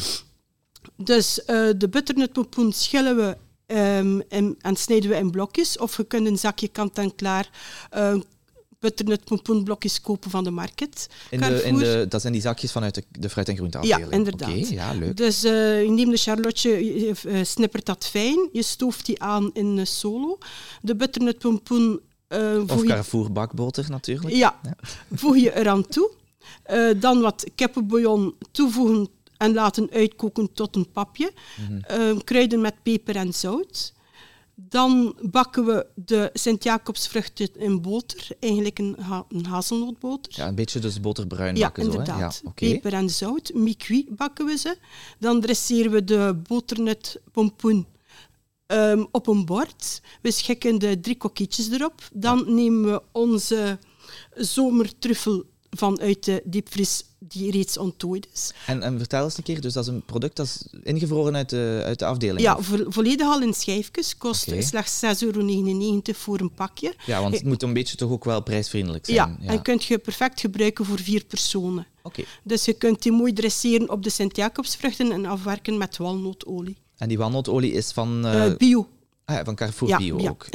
[SPEAKER 19] Dus eh, de butternutpompoen schillen we ehm, en, en snijden we in blokjes. Of je kunt een zakje kant-en-klaar eh butternutpompoenblokjes kopen van de market.
[SPEAKER 2] In de, in
[SPEAKER 19] Carrefour.
[SPEAKER 2] de, dat zijn die zakjes vanuit de, de fruit- en groenteafdeling?
[SPEAKER 19] Ja, inderdaad.
[SPEAKER 2] Oké, ja, leuk.
[SPEAKER 19] Dus eh, je neemt de charlotje, je eh, snippert dat fijn, je stooft die aan in solo. De butternutpompoen eh
[SPEAKER 2] Of
[SPEAKER 19] voeg je,
[SPEAKER 2] Carrefour bakboter natuurlijk.
[SPEAKER 19] ja, voeg je eraan toe. Dan wat kippenbouillon toevoegen en laten uitkoken tot een papje.
[SPEAKER 2] Mhm.
[SPEAKER 19] Eh, kruiden met peper en zout. Dan bakken we de Sint-Jacobsvruchten in boter, eigenlijk een, ha een hazelnootboter.
[SPEAKER 2] Ja, een beetje dus boterbruin
[SPEAKER 19] Ja,
[SPEAKER 2] bakken zo, hè?
[SPEAKER 19] inderdaad.
[SPEAKER 2] Ja, oké.
[SPEAKER 19] Peper en zout. Mi-cuit bakken we ze. Dan dresseren we de boternutpompoen ehm, op een bord. We schikken de drie kokkietjes erop. Dan nemen we onze zomertruffel
[SPEAKER 20] vanuit de diepvries die reeds onttooid is.
[SPEAKER 2] En, en vertel eens een keer, dus dat is een product dat is ingevroren uit de, uit de afdeling?
[SPEAKER 20] Ja, vo- volledig al in schijfjes. Kost slechts 6,99 euro voor een pakje.
[SPEAKER 2] ja, want het
[SPEAKER 20] Eh,
[SPEAKER 2] moet een beetje toch ook wel prijsvriendelijk zijn.
[SPEAKER 20] Ja, en kunt je perfect gebruiken voor vier personen.
[SPEAKER 2] Oké.
[SPEAKER 20] Dus je kunt die mooi dresseren op de Sint-Jacobsvruchten en afwerken met walnootolie.
[SPEAKER 2] En die walnootolie is van... eh,
[SPEAKER 20] Eh, bio.
[SPEAKER 2] Ah, ja, van Carrefour
[SPEAKER 20] Ja,
[SPEAKER 2] Bio
[SPEAKER 20] ja,
[SPEAKER 2] ook.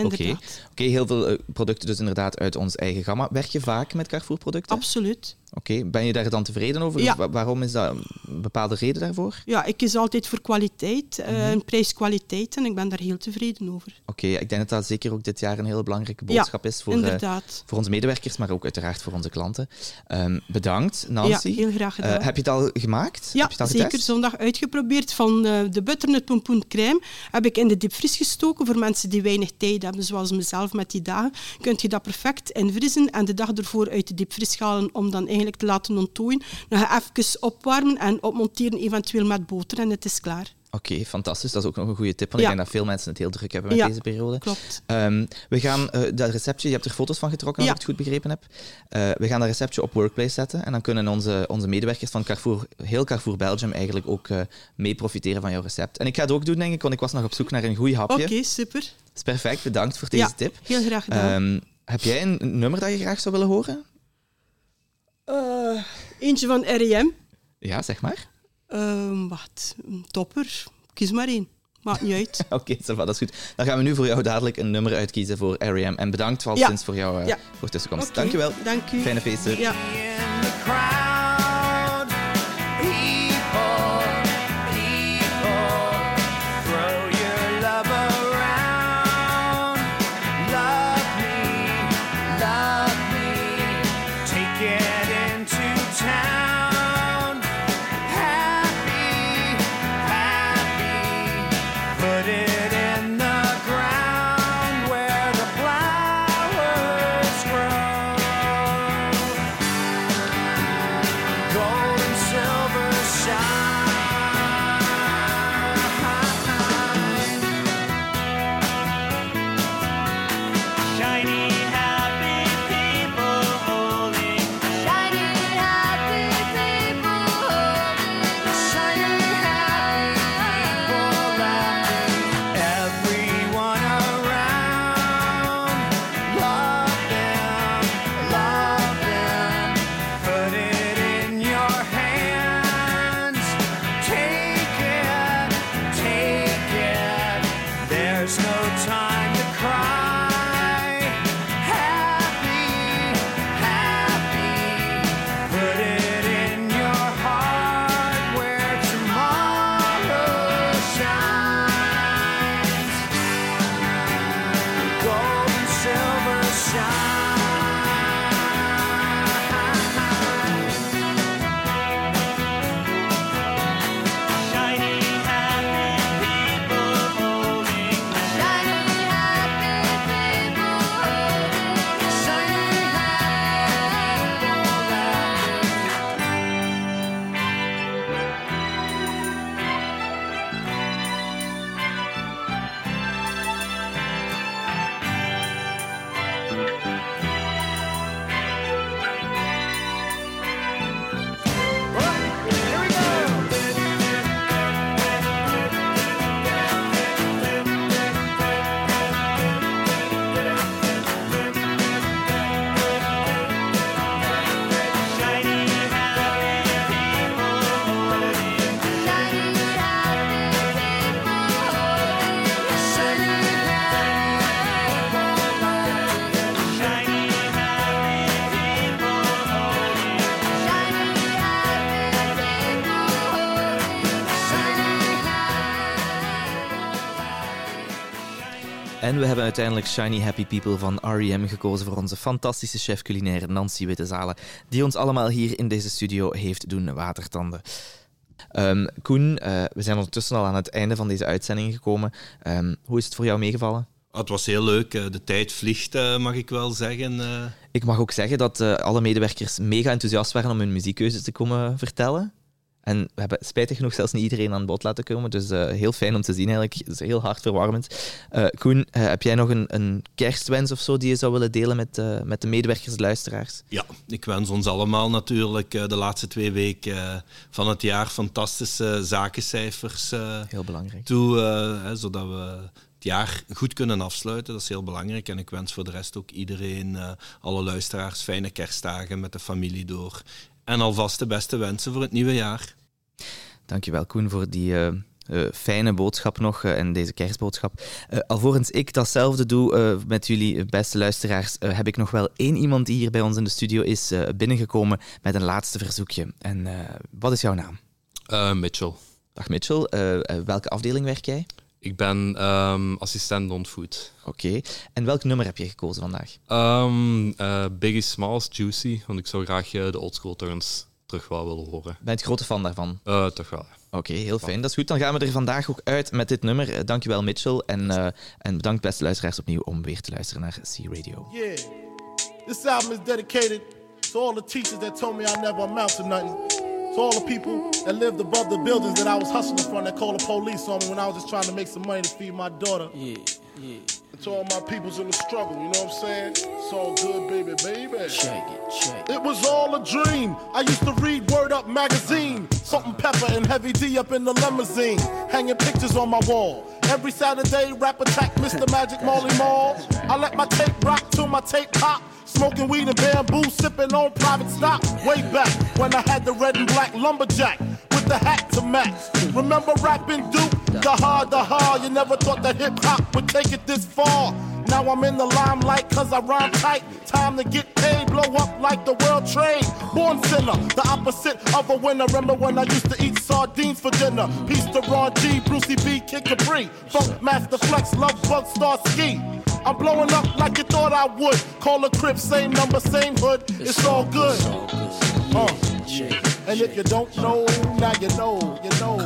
[SPEAKER 2] Oké, heel veel producten dus inderdaad uit ons eigen gamma. Werk je vaak met Carrefour producten?
[SPEAKER 20] Absoluut.
[SPEAKER 2] Oké, ben je daar dan tevreden over?
[SPEAKER 20] Ja.
[SPEAKER 2] Waarom is dat een bepaalde reden daarvoor?
[SPEAKER 20] Ja, ik kies altijd voor kwaliteit, eh,
[SPEAKER 2] Mhm.
[SPEAKER 20] en prijs-kwaliteit, en ik ben daar heel tevreden over.
[SPEAKER 2] Oké, ik denk dat dat zeker ook dit jaar een hele belangrijke
[SPEAKER 20] Ja,
[SPEAKER 2] boodschap is voor, eh, voor onze medewerkers, maar ook uiteraard voor onze klanten. Ehm, bedankt, Nancy.
[SPEAKER 20] Ja, heel graag gedaan.
[SPEAKER 2] Eh, heb je het al gemaakt?
[SPEAKER 20] Ja,
[SPEAKER 2] heb je het al
[SPEAKER 20] zeker.
[SPEAKER 2] getest?
[SPEAKER 20] Zondag uitgeprobeerd. Van de butternut pompoen crème heb ik in de diepvries gestoken. Voor mensen die weinig tijd hebben, zoals mezelf met die dagen, kun je dat perfect invriezen en de dag ervoor uit de diepvries halen om dan eigenlijk te laten onttooien. Nog even opwarmen en opmonteren, eventueel met boter en het is klaar.
[SPEAKER 2] Oké, fantastisch. Dat is ook nog een goede tip, want
[SPEAKER 20] Ja.
[SPEAKER 2] ik denk dat veel mensen het heel druk hebben met
[SPEAKER 20] Ja,
[SPEAKER 2] deze periode.
[SPEAKER 20] klopt.
[SPEAKER 2] Ehm, we gaan eh, dat receptje, je hebt er foto's van getrokken,
[SPEAKER 20] Ja.
[SPEAKER 2] als ik het goed begrepen heb. Eh, we gaan dat receptje op Workplace zetten en dan kunnen onze, onze medewerkers van Carrefour, heel Carrefour Belgium eigenlijk ook eh, mee profiteren van jouw recept. En ik ga het ook doen, denk ik, want ik was nog op zoek naar een goed hapje.
[SPEAKER 20] Oké, super.
[SPEAKER 2] Dat is perfect, bedankt voor deze
[SPEAKER 20] Ja,
[SPEAKER 2] tip.
[SPEAKER 20] heel graag gedaan.
[SPEAKER 2] Ehm, heb jij een nummer dat je graag zou willen horen?
[SPEAKER 20] Eh, eentje van R.E.M.
[SPEAKER 2] Ja, zeg maar.
[SPEAKER 20] Ehm, wat? Een topper. Kies maar één. Maakt niet uit.
[SPEAKER 2] Oké, va, dat is goed. Dan gaan we nu voor jou dadelijk een nummer uitkiezen voor R.E.M. En bedankt al
[SPEAKER 20] Ja.
[SPEAKER 2] sinds voor jouw eh,
[SPEAKER 20] Ja.
[SPEAKER 2] voor tussenkomst.
[SPEAKER 20] Oké,
[SPEAKER 2] Dankjewel.
[SPEAKER 20] Dank u.
[SPEAKER 2] Fijne feesten.
[SPEAKER 20] Ja.
[SPEAKER 2] En we hebben uiteindelijk Shiny Happy People van R.E.M. gekozen voor onze fantastische chef culinaire Nancy Wittezalen, die ons allemaal hier in deze studio heeft doen watertanden. Ehm, Koen, eh, we zijn ondertussen al aan het einde van deze uitzending gekomen. Ehm, hoe is het voor jou meegevallen?
[SPEAKER 3] Ah, het was heel leuk. eh, De tijd vliegt, eh, mag ik wel zeggen.
[SPEAKER 2] Ik mag ook zeggen dat alle medewerkers mega enthousiast waren om hun muziekkeuzes te komen vertellen. En we hebben spijtig genoeg zelfs niet iedereen aan bod laten komen. Dus eh, heel fijn om te zien eigenlijk. Het is heel hartverwarmend. Eh Koen, eh, heb jij nog een, een kerstwens of zo die je zou willen delen met, met de medewerkers, de luisteraars?
[SPEAKER 3] Ja, ik wens ons allemaal natuurlijk de laatste twee weken van het jaar fantastische zakencijfers
[SPEAKER 2] heel belangrijk.
[SPEAKER 3] toe, hè, zodat we het jaar goed kunnen afsluiten. Dat is heel belangrijk. En ik wens voor de rest ook iedereen, alle luisteraars, fijne kerstdagen met de familie door. En alvast de beste wensen voor het nieuwe jaar.
[SPEAKER 2] Dankjewel Koen voor die eh, eh, fijne boodschap nog eh, en deze kerstboodschap. Eh, alvorens ik datzelfde doe eh, met jullie beste luisteraars, heb ik nog wel één iemand die hier bij ons in de studio is eh, binnengekomen met een laatste verzoekje. En eh, wat is jouw naam?
[SPEAKER 21] Eh, Mitchell.
[SPEAKER 2] Dag Mitchell, welke afdeling werk jij?
[SPEAKER 21] Ik ben ehm, assistent on-food.
[SPEAKER 2] Oké, en welk nummer heb je gekozen vandaag?
[SPEAKER 21] Ehm, eh, Biggie Smalls, Juicy, want ik zou graag eh, de oldschool turns terug wel willen horen.
[SPEAKER 2] Ben je het grote fan daarvan?
[SPEAKER 21] Eh, toch wel.
[SPEAKER 2] Oké, heel fijn. Dat is goed. Dan gaan we er vandaag ook uit met dit nummer. Dankjewel Mitchell. En, eh, en bedankt beste luisteraars opnieuw om weer te luisteren naar C-Radio.
[SPEAKER 22] Yeah. This album is dedicated to all the teachers that told me I never amount to nothing. To all the people that lived above the buildings that I was hustling from that called the police on me when I was just trying to make some money to feed my daughter. Yeah, yeah. And to all my peoples in the struggle, you know what I'm saying? It's all good, baby, baby. Check it, check it. It was all a dream. I used to read Word Up magazine. Salt and pepper and heavy D up in the limousine. Hanging pictures on my wall. Every Saturday, rap attack Mr. Magic Molly Mall. I let my tape rock till my tape pop. Smoking weed and bamboo, sipping on private stock. Way back when I had the red and black lumberjack with the hat to match. Remember rapping Duke? The hard, the hard. You never thought that hip hop would take it this far. Now I'm in the limelight cause I rhyme tight. Time to get paid, blow up like the world trade. Born sinner, the opposite of a winner. Remember when I used to eat sardines for dinner? Peace to Ron G, Brucey B, Kid Capri. Funk Master Flex, Love Bug, Star Ski. I'm blowing up like you thought I would. Call a crib, same number, same hood. It's all good. Uh. And if you don't know, now you know, you know,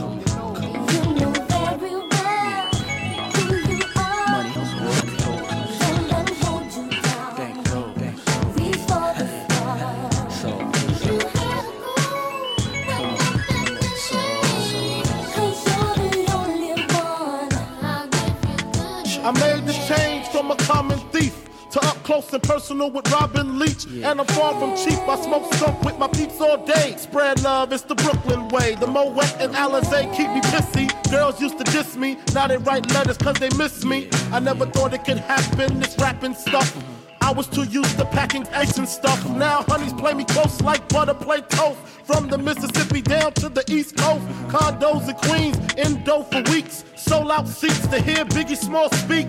[SPEAKER 22] common thief to up close and personal with Robin Leach. And I'm far from cheap. I smoke skunk with my peeps all day. Spread love, it's the Brooklyn way. The Moet and Alizé keep me pissy. Girls used to diss me. Now they write letters cause they miss me. I never thought it could happen, this rapping stuff. I was too used to packing ice and stuff. Now honeys play me close like butter play toast. From the Mississippi down to the East Coast. Condos in Queens, in dough for weeks. Sold out seats to hear Biggie Small speak.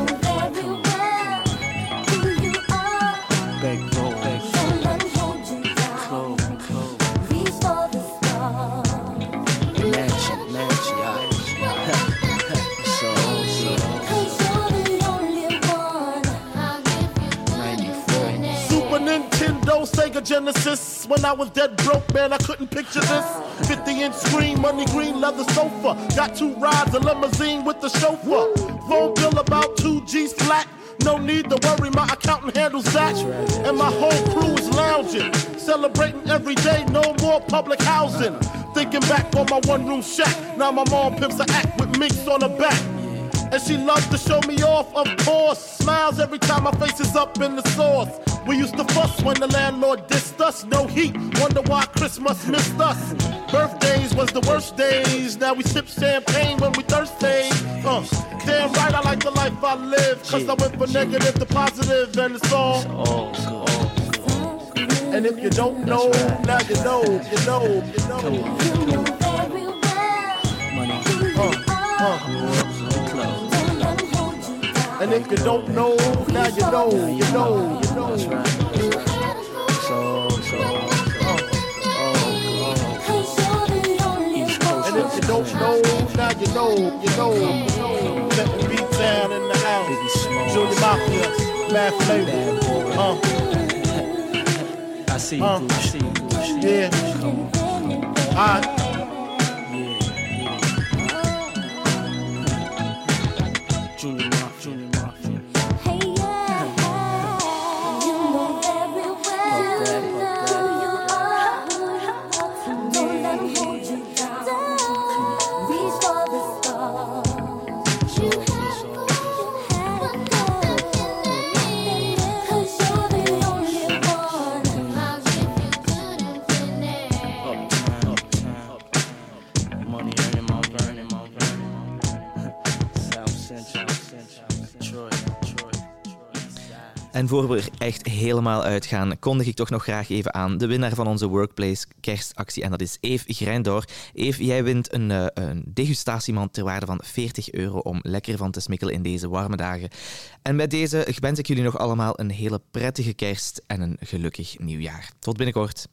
[SPEAKER 22] Sega Genesis. When I was dead broke, man, I couldn't picture this. 50 inch screen, money green leather sofa. Got two rides, a limousine with the chauffeur. Phone bill about two G's flat. No need to worry, my accountant handles that. And my whole crew is lounging, celebrating every day, no more public housing. Thinking back on my one room shack, now my mom pimps a act with minks on her back. And she loves to show me off, of course. Smiles every time my face is up in the sauce. We used to fuss when the landlord dissed us. No heat, wonder why Christmas missed us. Birthdays was the worst days. Now we sip champagne when we thirsty. Uh, damn right, I like the life I live. Cause I went from negative to positive, and it's all. And if you don't know, now you know, you know, you know. Uh, uh. And if you don't know, now you know, you know, you know. And if you don't know, now you know, you know. Let the beat down in the house. Junior Mafia, Bad flavor. Uh.
[SPEAKER 23] I see you,
[SPEAKER 22] Uh.
[SPEAKER 23] I see you. I see you.
[SPEAKER 22] Yeah.
[SPEAKER 23] Come on.
[SPEAKER 2] En voor we er echt helemaal uitgaan, kondig ik toch nog graag even aan de winnaar van onze Workplace kerstactie. En dat is Eve Grijndoor. Eve, jij wint een, eh, een degustatiemand ter waarde van 40 euro om lekker van te smikkelen in deze warme dagen. En met deze wens ik jullie nog allemaal een hele prettige kerst en een gelukkig nieuwjaar. Tot binnenkort.